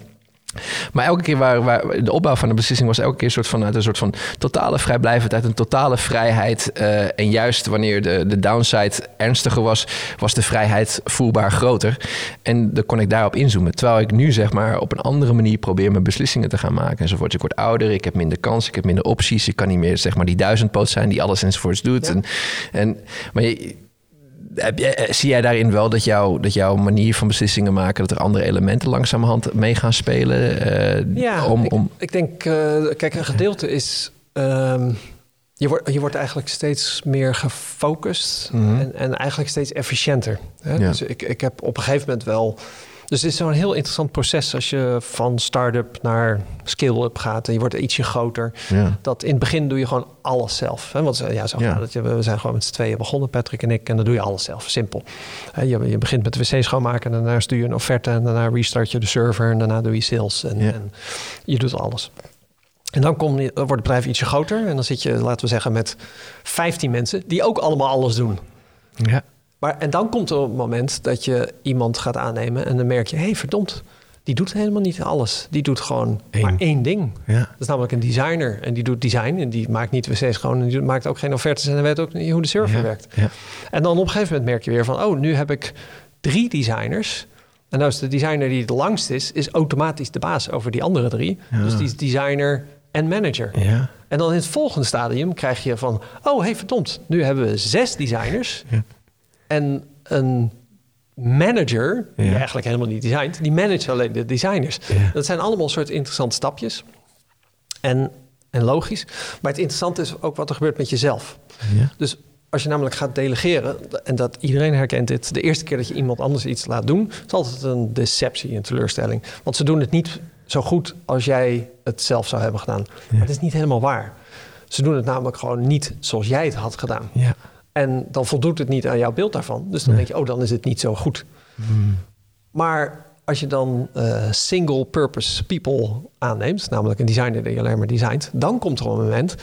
maar elke keer waar, waar, de opbouw van de beslissing was elke keer een soort van uit een soort van totale vrijblijvendheid, een totale vrijheid. Uh, en juist wanneer de, de downside ernstiger was, was de vrijheid voelbaar groter. En dan kon ik daarop inzoomen. Terwijl ik nu zeg maar op een andere manier probeer mijn beslissingen te gaan maken. Enzovoort. Ik word ouder, ik heb minder kans, ik heb minder opties. Ik kan niet meer zeg maar die duizendpoot zijn die alles enzovoorts doet. En, en, maar je, heb eh, zie jij daarin wel dat, jou, dat jouw manier van beslissingen maken, dat er andere elementen langzamerhand mee gaan spelen? Uh, ja, om, om... Ik, ik denk, uh, kijk, een gedeelte is. Um, je, wordt, je wordt eigenlijk steeds meer gefocust mm -hmm. en, en eigenlijk steeds efficiënter. Hè? Ja. Dus ik, ik heb op een gegeven moment wel dus het is zo'n heel interessant proces als je van start-up naar scale-up gaat en je wordt ietsje groter. Ja. Dat in het begin doe je gewoon alles zelf. Hè? Want ja, zo ja. het. We zijn gewoon met z'n tweeën begonnen, Patrick en ik, en dan doe je alles zelf. Simpel. Je, je begint met de wc schoonmaken en daarna stuur je een offerte en daarna restart je de server en daarna doe je sales en, en je doet alles. En dan, kom je, wordt het bedrijf ietsje groter en dan zit je, laten we zeggen, met 15 mensen die ook allemaal alles doen. Ja. Maar, en dan komt er een moment dat je iemand gaat aannemen en dan merk je, hé hey, verdomd, die doet helemaal niet alles. Die doet gewoon Eén. maar één ding. Ja. Dat is namelijk een designer. En die doet design. En die maakt niet wc's gewoon. En die maakt ook geen offertes. En hij weet ook niet hoe de server Ja. werkt. Ja. En dan op een gegeven moment merk je weer van... oh, nu heb ik drie designers. En nou is de designer die het langst is... is automatisch de baas over die andere drie. Dus die is designer en manager. En dan in het volgende stadium krijg je van... oh, hey, verdomd, nu hebben we zes designers... En een manager, die Ja. eigenlijk helemaal niet designt... die managt alleen de designers. Ja. Dat zijn allemaal soort interessante stapjes. En, en logisch. Maar het interessante is ook wat er gebeurt met jezelf. Ja. Dus als je namelijk gaat delegeren, en dat iedereen herkent dit, de eerste keer dat je iemand anders iets laat doen, is altijd een deceptie, een teleurstelling. Want ze doen het niet zo goed als jij het zelf zou hebben gedaan. Maar dat is niet helemaal waar. Ze doen het namelijk gewoon niet zoals jij het had gedaan. Ja. En dan voldoet het niet aan jouw beeld daarvan. Dus dan denk je, oh, dan is het niet zo goed. Maar als je dan eh, single purpose people aanneemt, namelijk een designer die alleen maar designt, dan komt er een moment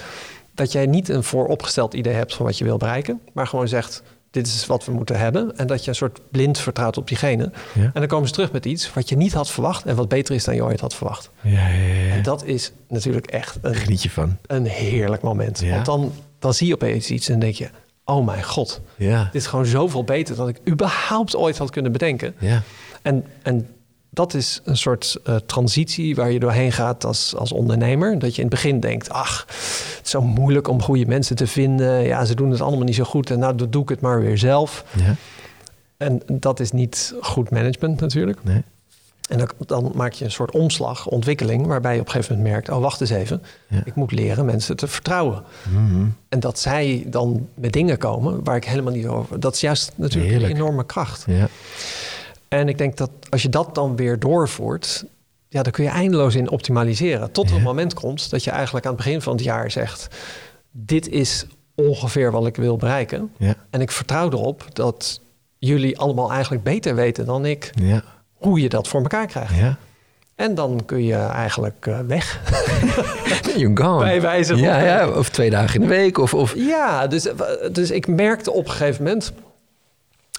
dat jij niet een vooropgesteld idee hebt van wat je wil bereiken, maar gewoon zegt: dit is wat we moeten hebben. En dat je een soort blind vertrouwt op diegene. Ja. En dan komen ze terug met iets wat je niet had verwacht en wat beter is dan je ooit had verwacht. Ja, ja. En dat is natuurlijk echt een, Geniet je van. een heerlijk moment. Want dan, dan zie je opeens iets en denk je: oh mijn god, Ja. dit is gewoon zoveel beter dan ik überhaupt ooit had kunnen bedenken. Ja. En, en dat is een soort eh, transitie waar je doorheen gaat als, als ondernemer. Dat je in het begin denkt, ach, het is zo moeilijk om goede mensen te vinden. Ja, ze doen het allemaal niet zo goed en nou dan doe ik het maar weer zelf. Ja. En dat is niet goed management natuurlijk. Nee. En dan, dan maak je een soort omslag, ontwikkeling, waarbij je op een gegeven moment merkt, oh wacht eens even, Ja. ik moet leren mensen te vertrouwen. Mhm. En dat zij dan met dingen komen waar ik helemaal niet over. Dat is juist natuurlijk Heerlijk. een enorme kracht. Ja. En ik denk dat als je dat dan weer doorvoert, ja, dan kun je eindeloos in optimaliseren. Tot er Ja. een moment komt dat je eigenlijk aan het begin van het jaar zegt: Dit is ongeveer wat ik wil bereiken. Ja. En ik vertrouw erop dat jullie allemaal eigenlijk beter weten dan ik Ja. Hoe je dat voor elkaar krijgt. Ja. En dan kun je eigenlijk eh, weg. You're gone. Bij wijze van- Ja, ja, of twee dagen in de week. Of, of... Ja, dus, dus ik merkte op een gegeven moment.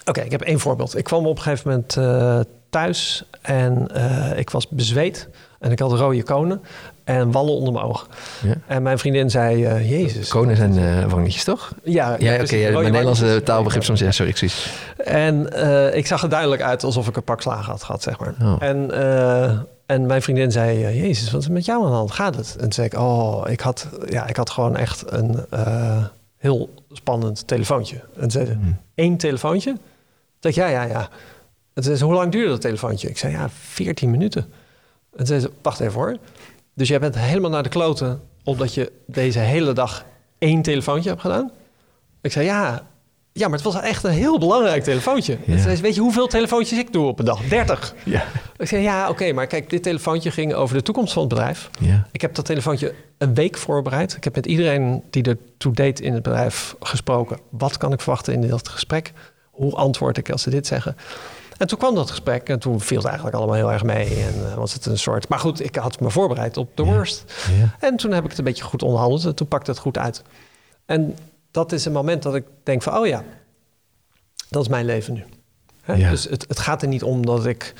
Oké, ik heb één voorbeeld. Ik kwam op een gegeven moment eh, thuis en eh, ik was bezweet. En ik had rode konen en wallen onder mijn ogen. Ja. En mijn vriendin zei, eh, Jezus. Konen zijn eh wangetjes, toch? Ja, Ja, oké. ja, mijn Nederlandse taalbegrip soms... Ja, sorry, excuus. En eh, ik zag er duidelijk uit alsof ik een pak slagen had gehad, zeg maar. Oh. En, en mijn vriendin zei, Jezus, wat is met jou aan de hand? Gaat het? En toen zei ik, oh, ik had, ja, ik had gewoon echt een heel spannend telefoontje. En zei ze, Hmm. één telefoontje? Ik, ja, ja, ja. Zei ze, hoe lang duurde dat telefoontje? Ik zei, ja, 14 minuten. En toen zei ze, wacht even hoor. Dus jij bent helemaal naar de kloten... omdat je deze hele dag één telefoontje hebt gedaan? Ik zei, ja, ja, maar het was echt een heel belangrijk telefoontje. Zei weet je hoeveel telefoontjes ik doe op een dag? 30. Ja. Ik zei, ja, oké, maar kijk, dit telefoontje ging over de toekomst van het bedrijf. Ja. Ik heb dat telefoontje een week voorbereid. Ik heb met iedereen die er toe deed in het bedrijf gesproken. Wat kan ik verwachten in dat gesprek? Hoe antwoord ik als ze dit zeggen? En toen kwam dat gesprek en toen viel het eigenlijk allemaal heel erg mee. En eh, was het een soort... Maar goed, ik had me voorbereid op de worst. Ja. En toen heb ik het een beetje goed onderhandeld en toen pakte het goed uit. En dat is een moment dat ik denk van, oh ja, dat is mijn leven nu. Hè? Ja. Dus het, het gaat er niet om dat ik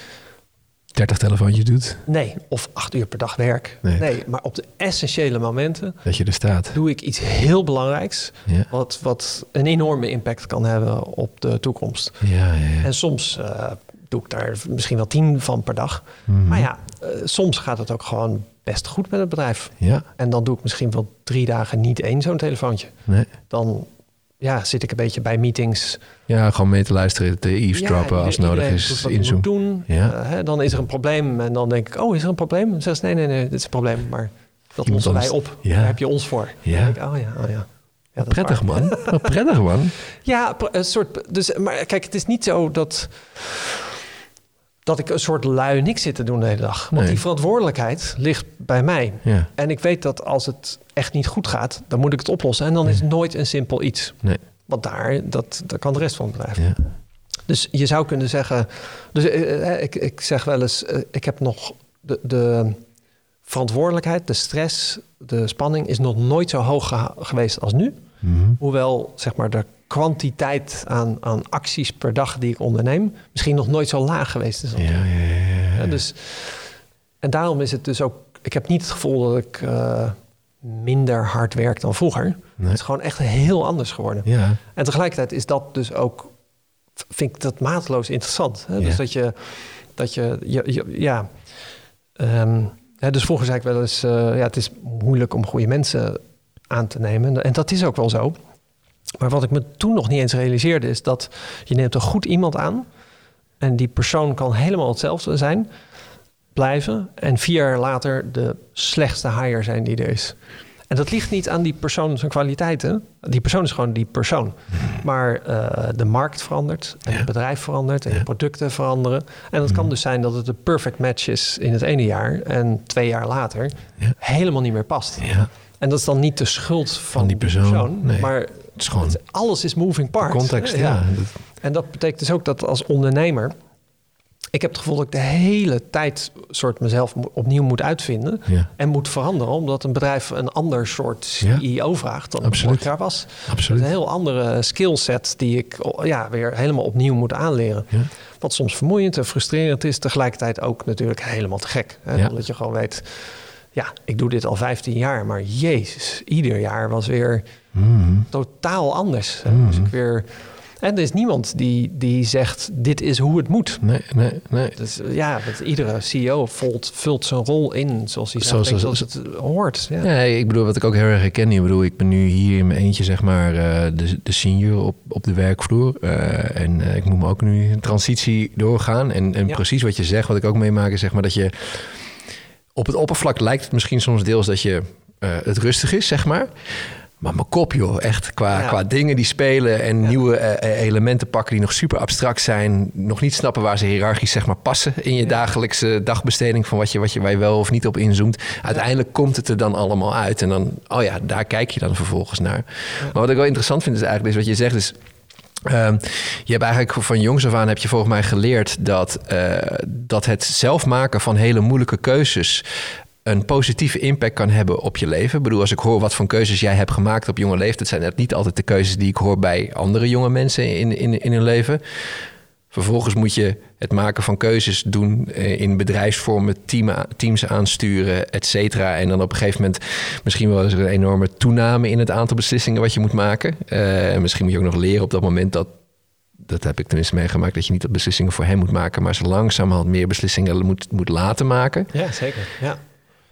30 telefoontjes doet. Nee, of acht uur per dag werk. Nee. Nee, maar op de essentiële momenten Dat je er staat. doe ik iets heel belangrijks. Ja. Wat, wat een enorme impact kan hebben op de toekomst. Ja, ja, ja. En soms eh, doe ik daar misschien wel tien van per dag. Mhm. Maar ja, eh, soms gaat het ook gewoon best goed met het bedrijf. Ja, En dan doe ik misschien wel drie dagen niet één zo'n telefoontje. nee. Dan ja, zit ik een beetje bij meetings. Ja, gewoon mee te luisteren, te eavesdroppen Ja, als nodig is. Inzoomen. doen. Ja. Eh, hè, dan is er een probleem en dan denk ik, oh, is er een probleem? Dan zeggen ze, nee, nee, nee, dit is een probleem. Maar dat Iemand lossen wij op. Ja. Daar heb je ons voor. Ja. Dan denk ik, oh ja, oh ja. ja Prettig man. Prettig man. Ja, een soort. Dus, maar kijk, het is niet zo dat. Dat ik een soort lui niks zit te doen de hele dag. Want Nee. die verantwoordelijkheid ligt bij mij. Ja, En ik weet dat als het echt niet goed gaat, dan moet ik het oplossen. En dan is het nooit een simpel iets. nee. Want daar, dat, dat kan de rest van het bedrijf. Ja. Dus je zou kunnen zeggen. Dus eh, eh, ik, ik zeg wel eens: eh, ik heb nog de, de verantwoordelijkheid, de stress, de spanning is nog nooit zo hoog geweest als nu. Mhm. Hoewel zeg maar, de kwantiteit aan, aan acties per dag die ik onderneem misschien nog nooit zo laag geweest is. Ja, ja, ja, ja. Dus, en daarom is het dus ook... Ik heb niet het gevoel dat ik uh, minder hard werk dan vroeger. Nee. Het is gewoon echt heel anders geworden. Ja. En tegelijkertijd is dat dus ook... Vind ik dat mateloos interessant. Hè? Dus dat je... Dat je, je, je ja... Um, hè, dus vroeger zei ik wel eens... Uh, ja, het is moeilijk om goede mensen aan te nemen. En dat is ook wel zo. Maar wat ik me toen nog niet eens realiseerde is dat je neemt een goed iemand aan en die persoon kan helemaal hetzelfde zijn, blijven en vier jaar later de slechtste hire zijn die er is. En dat ligt niet aan die persoon zijn kwaliteiten. Die persoon is gewoon die persoon. Maar uh, de markt verandert, en ja. het bedrijf verandert, en ja. de producten veranderen. En het kan dus zijn dat het een perfect match is in het ene jaar en twee jaar later ja. helemaal niet meer past. En dat is dan niet de schuld van, van die persoon, persoon nee. maar het is gewoon alles is moving parts. Context, ja. ja. En dat betekent dus ook dat als ondernemer... Ik heb het gevoel dat ik de hele tijd soort mezelf opnieuw moet uitvinden ja. en moet veranderen, omdat een bedrijf een ander soort CEO ja. vraagt dan het vorig jaar was. Absoluut. Een heel andere skillset die ik ja, weer helemaal opnieuw moet aanleren. Ja. Wat soms vermoeiend en frustrerend is, tegelijkertijd ook natuurlijk helemaal te gek. Hè? Omdat je gewoon weet, ja, ik doe dit al 15 jaar, maar jezus, ieder jaar was weer mm. totaal anders. Mm. Dus ik weer. En er is niemand die, die zegt, dit is hoe het moet. Nee, nee, nee. Dus ja, dat iedere CEO vult, vult zijn rol in zoals hij zoals, zegt, zoals het hoort. Ja. Nee, ik bedoel, wat ik ook heel erg herken. Ik bedoel, ik ben nu hier in mijn eentje, zeg maar, uh, de, de senior op, op de werkvloer. Uh, en ik moet me ook nu een transitie doorgaan. En, en ja. precies wat je zegt, wat ik ook meemaak, is zeg maar dat je... Op het oppervlak lijkt het misschien soms deels dat je het rustig is, zeg maar. Maar mijn kop, joh. Echt qua, ja. qua dingen die spelen en ja. nieuwe uh, elementen pakken die nog super abstract zijn. Nog niet snappen waar ze hiërarchisch zeg maar, passen in je ja. dagelijkse dagbesteding van wat je, wat je, waar je wel of niet op inzoomt. Uiteindelijk komt het er dan allemaal uit. En dan, oh ja, daar kijk je dan vervolgens naar. Maar wat ik wel interessant vind is eigenlijk is wat je zegt is. Uh, je hebt eigenlijk van jongs af aan heb je volgens mij geleerd dat, uh, dat het zelf maken van hele moeilijke keuzes een positieve impact kan hebben op je leven. Ik bedoel, als ik hoor wat voor keuzes jij hebt gemaakt op jonge leeftijd, zijn dat niet altijd de keuzes die ik hoor bij andere jonge mensen in, in, in hun leven. Vervolgens moet je het maken van keuzes doen in bedrijfsvormen, team, teams aansturen, et cetera. En dan op een gegeven moment misschien wel eens een enorme toename in het aantal beslissingen wat je moet maken. Uh, misschien moet je ook nog leren op dat moment dat dat heb ik tenminste meegemaakt, dat je niet dat beslissingen voor hem moet maken, maar ze langzamerhand meer beslissingen moet, moet laten maken. Ja, zeker. Ja.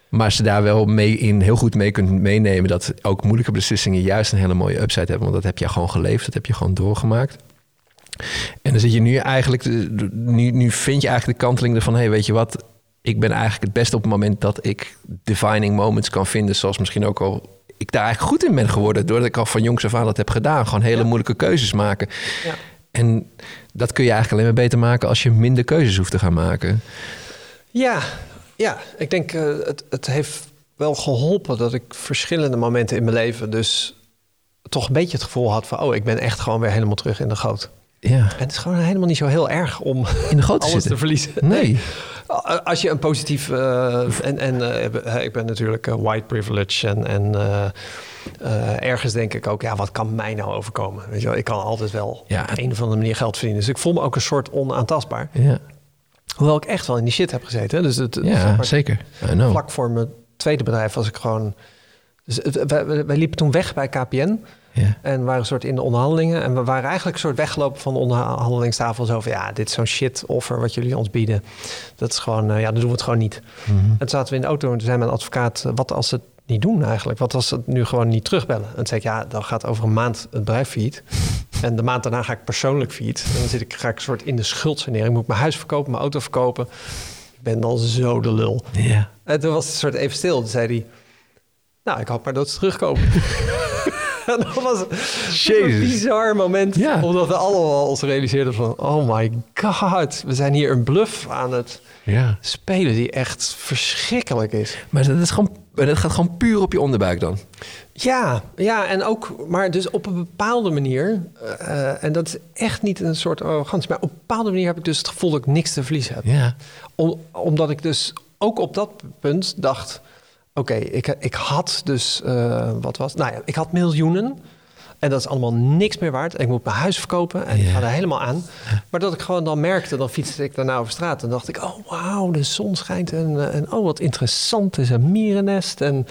Maar ze daar wel mee in heel goed mee kunt meenemen dat ook moeilijke beslissingen juist een hele mooie upside hebben. Want dat heb je gewoon geleefd, dat heb je gewoon doorgemaakt. En dan zit je nu eigenlijk, nu, nu vind je eigenlijk de kanteling ervan, hé, hey, weet je wat, ik ben eigenlijk het beste op het moment dat ik defining moments kan vinden, zoals misschien ook al ik daar eigenlijk goed in ben geworden, doordat ik al van jongs af aan dat heb gedaan. Gewoon hele ja. moeilijke keuzes maken. Ja. En dat kun je eigenlijk alleen maar beter maken als je minder keuzes hoeft te gaan maken. Ja, ja, ik denk uh, het, het heeft wel geholpen dat ik verschillende momenten in mijn leven dus toch een beetje het gevoel had van oh, ik ben echt gewoon weer helemaal terug in de goot. Ja. En het is gewoon helemaal niet zo heel erg om in de alles zitten. te verliezen. Nee. Als je een positief uh, en, en uh, ik ben natuurlijk white privilege en, en ergens denk ik ook ja, wat kan mij nou overkomen? Weet je wel, ik kan altijd wel ja. op een of andere manier geld verdienen. Dus ik voel me ook een soort onaantastbaar. Ja. Hoewel ik echt wel in die shit heb gezeten. Dus het, ja, zeker. Vlak voor mijn tweede bedrijf was ik gewoon... Dus wij, wij, liepen toen weg bij KPN. Ja. En waren een soort in de onderhandelingen. En we waren eigenlijk een soort weggelopen van de onderhandelingstafel. Zo van, ja, dit is zo'n shit offer wat jullie ons bieden. Dat is gewoon, uh, ja, dan doen we het gewoon niet. Mm -hmm. En toen zaten we in de auto en toen zei mijn advocaat... wat als ze het niet doen eigenlijk? Wat als ze het nu gewoon niet terugbellen? En toen zei ik, ja, dan gaat over een maand het bedrijf failliet. En de maand daarna ga ik persoonlijk failliet. En dan zit ik, ga ik een soort in de schuldsanering. Ik moet mijn huis verkopen, mijn auto verkopen. Ik ben dan zo de lul. Ja. En toen was het soort even stil. Toen zei hij, nou, ik hoop maar dat ze terugkomen. dat was een bizar moment. Ja. Omdat we allemaal ons realiseerden van... oh my god, we zijn hier een bluff aan het ja. spelen... die echt verschrikkelijk is. Maar dat, is gewoon, dat gaat gewoon puur op je onderbuik dan? Ja, ja, en ook, maar dus op een bepaalde manier... Uh, en dat is echt niet een soort arrogantie... maar op een bepaalde manier heb ik dus het gevoel dat ik niks te verliezen heb. Ja. Om, omdat ik dus ook op dat punt dacht... Oké, okay, ik, ik had dus, uh, wat was Nou ja, ik had miljoenen. En dat is allemaal niks meer waard. Ik moet mijn huis verkopen en ik ga er helemaal aan. Maar dat ik gewoon dan merkte, dan fietste ik daarna over straat. En dacht ik, oh wauw, de zon schijnt. En, eh, en oh, wat interessant is een mierennest. En,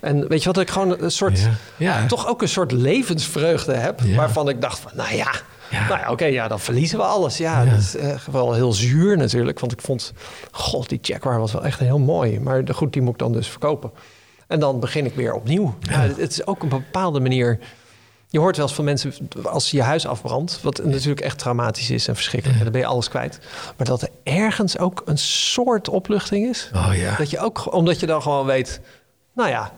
en weet je wat, dat ik gewoon een soort. Ja. toch ook een soort levensvreugde heb. Waarvan ik dacht van, nou ja, Ja. nou ja oké, ja, dan verliezen we alles. Ja, dat is eh, wel heel zuur natuurlijk. Want ik vond, god, die Jaguar was wel echt heel mooi. Maar goed, die moet ik dan dus verkopen. En dan begin ik weer opnieuw. Ja. het, het is ook een bepaalde manier... Je hoort wel eens van mensen, als je huis afbrandt... wat natuurlijk echt traumatisch is en verschrikkelijk... en dan ben je alles kwijt. Maar dat er ergens ook een soort opluchting is. Oh ja. Dat je ook, omdat je dan gewoon weet... nou ja,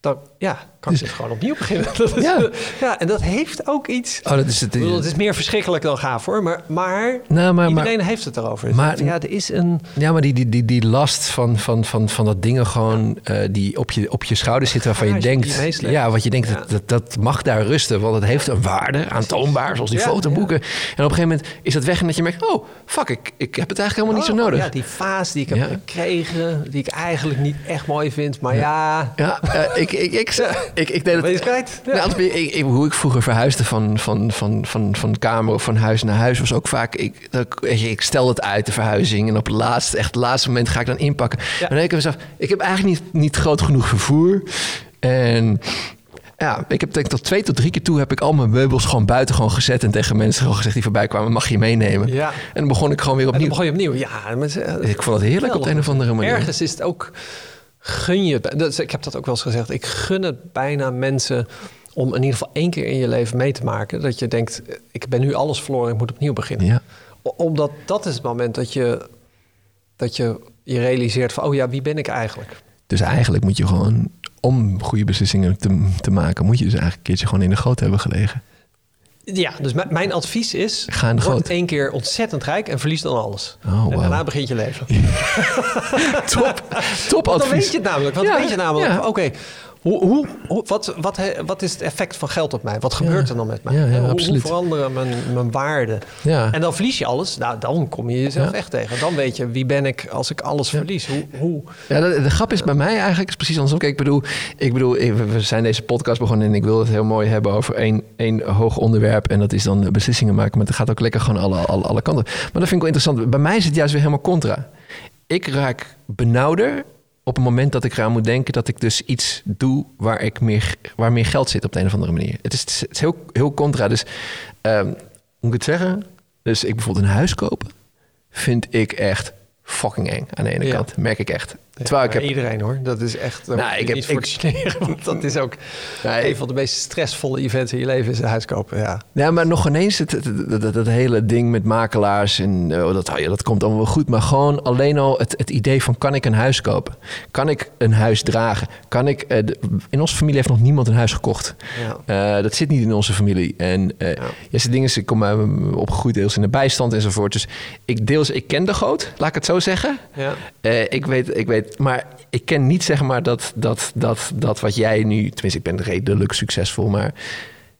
dan ja, kan ik dus gewoon opnieuw beginnen. Dat is- Ja. ja, en dat heeft ook iets... Oh, dat is het. Bedoel, het is meer verschrikkelijk dan gaaf hoor. Maar, maar, Nou, maar, maar, iedereen heeft het erover. maar- ja, er is een... ja, maar die, die, die, die last van, van, van, van dat dingen gewoon eh, die op je, op je schouders zitten waarvan je denkt, ja, wat je denkt, dat, dat, dat mag daar rusten, want het heeft een waarde, aantoonbaar, zoals die fotoboeken. En op een gegeven moment is dat weg en dat je merkt, oh, fuck, ik, ik heb het eigenlijk helemaal niet zo Oh, nodig. Ja, die vaas die ik heb gekregen, die ik eigenlijk niet echt mooi vind. Maar ja, Ja, eh, ik, ik, ik, ik, ik deed het. ben je? Nou, ik, ik- hoe ik vroeger verhuisde van, van, van, van, van kamer of van huis naar huis was ook vaak. Ik, dat, ik- stel het uit, de verhuizing. En op het laatste, echt het laatste moment ga ik dan inpakken. Maar dan denk ik mezelf, ik heb eigenlijk niet, niet groot genoeg vervoer. En ja, ik heb denk ik tot twee tot drie keer toe heb ik al mijn meubels gewoon buiten gewoon gezet. En tegen mensen gewoon gezegd die voorbij kwamen, mag je meenemen. Ja. En dan begon ik gewoon weer En dan opnieuw. begon je opnieuw. Ja, Ik vond het heerlijk op de een of andere manier. Ergens is het ook... Gun je... dat- Ik heb dat ook wel eens gezegd. Ik gun het bijna mensen om in ieder geval één keer in je leven mee te maken. Dat je denkt, ik ben nu alles verloren, ik moet opnieuw beginnen. Ja. Omdat dat is het moment dat je, dat je je realiseert van... oh ja, wie ben ik eigenlijk? Dus eigenlijk moet je gewoon, om goede beslissingen te, te maken, moet je dus eigenlijk een keertje gewoon in de goot hebben gelegen. Ja, dus mijn- advies is... Ga in de word goot. één keer ontzettend rijk en verlies dan alles. Oh, en daarna begint je leven. Top, top Want dan advies. weet je het namelijk. Want Ja, dan weet je namelijk, ja. oké, hoe, hoe, hoe- wat, wat, wat is het effect van geld op mij? Wat gebeurt Ja. er dan met mij? Ja, ja, hoe, veranderen mijn, mijn waarden? Ja. En dan verlies je alles. Nou, dan kom je jezelf echt tegen. Dan weet je, wie ben ik als ik alles verlies? Hoe, hoe, Ja, de, de grap is bij mij eigenlijk is precies andersom. Kijk, ik bedoel, ik bedoel, we zijn deze podcast begonnen en ik wil het heel mooi hebben over één, één hoog onderwerp. En dat is dan beslissingen maken. Maar het gaat ook lekker gewoon alle, alle, alle kanten. Maar dat vind ik wel interessant. Bij mij is het juist weer helemaal contra. Ik raak benauwder op het moment dat ik eraan moet denken dat ik dus iets doe waar, ik meer, waar meer geld zit op de een of andere manier. Het is, het is heel, heel contra. Dus ehm, moet ik het zeggen? Dus ik bijvoorbeeld een huis kopen, vind ik echt fucking eng aan de ene Ja. kant. Merk ik echt. Terwijl ik heb iedereen hoor. Dat is echt. Nou, ik heb- niet voor ik- te Want dat is ook een van de meest stressvolle events in je leven is een huis kopen. Ja. Ja, maar nog ineens het, het hele ding met makelaars en oh, dat, oh ja, dat komt allemaal wel goed. Maar gewoon alleen al het, het idee van kan ik een huis kopen? Kan ik een huis dragen? Kan ik, eh, de- in onze familie heeft nog niemand een huis gekocht. Ja. Eh, dat zit niet in onze familie. En eh ja. ja, dingen, ik kom uh, opgegroeid deels in de bijstand enzovoort. Dus ik deels, ik ken de goot, laat ik het zo zeggen. Ja. Eh, ik, weet, ik weet, maar ik ken niet zeg maar dat, dat, dat, dat wat jij nu... Tenminste, ik ben redelijk succesvol, maar...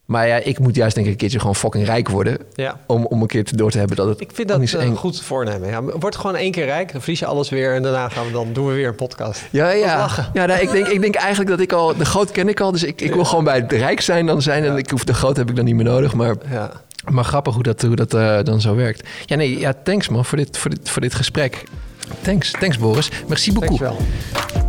Maar ja, ik moet juist denk ik een keertje gewoon fucking rijk worden. Ja. Om, om een keer te door te hebben dat het Ik vind dat niet zo een eng- goed voornemen. Ja, word gewoon één keer rijk, dan verlies je alles weer en daarna gaan we dan doen we weer een podcast. Ja, ja. ja nou, ik, denk, ik denk eigenlijk dat ik al... De groot ken ik al, dus ik, ik wil gewoon bij het rijk zijn dan zijn. En ik hoef de groot heb ik dan niet meer nodig. Maar, Ja. maar grappig hoe dat, hoe dat eh, dan zo werkt. Ja, nee, ja, thanks man voor dit, voor dit, voor dit gesprek. Thanks, thanks Boris. Merci beaucoup. Dankjewel.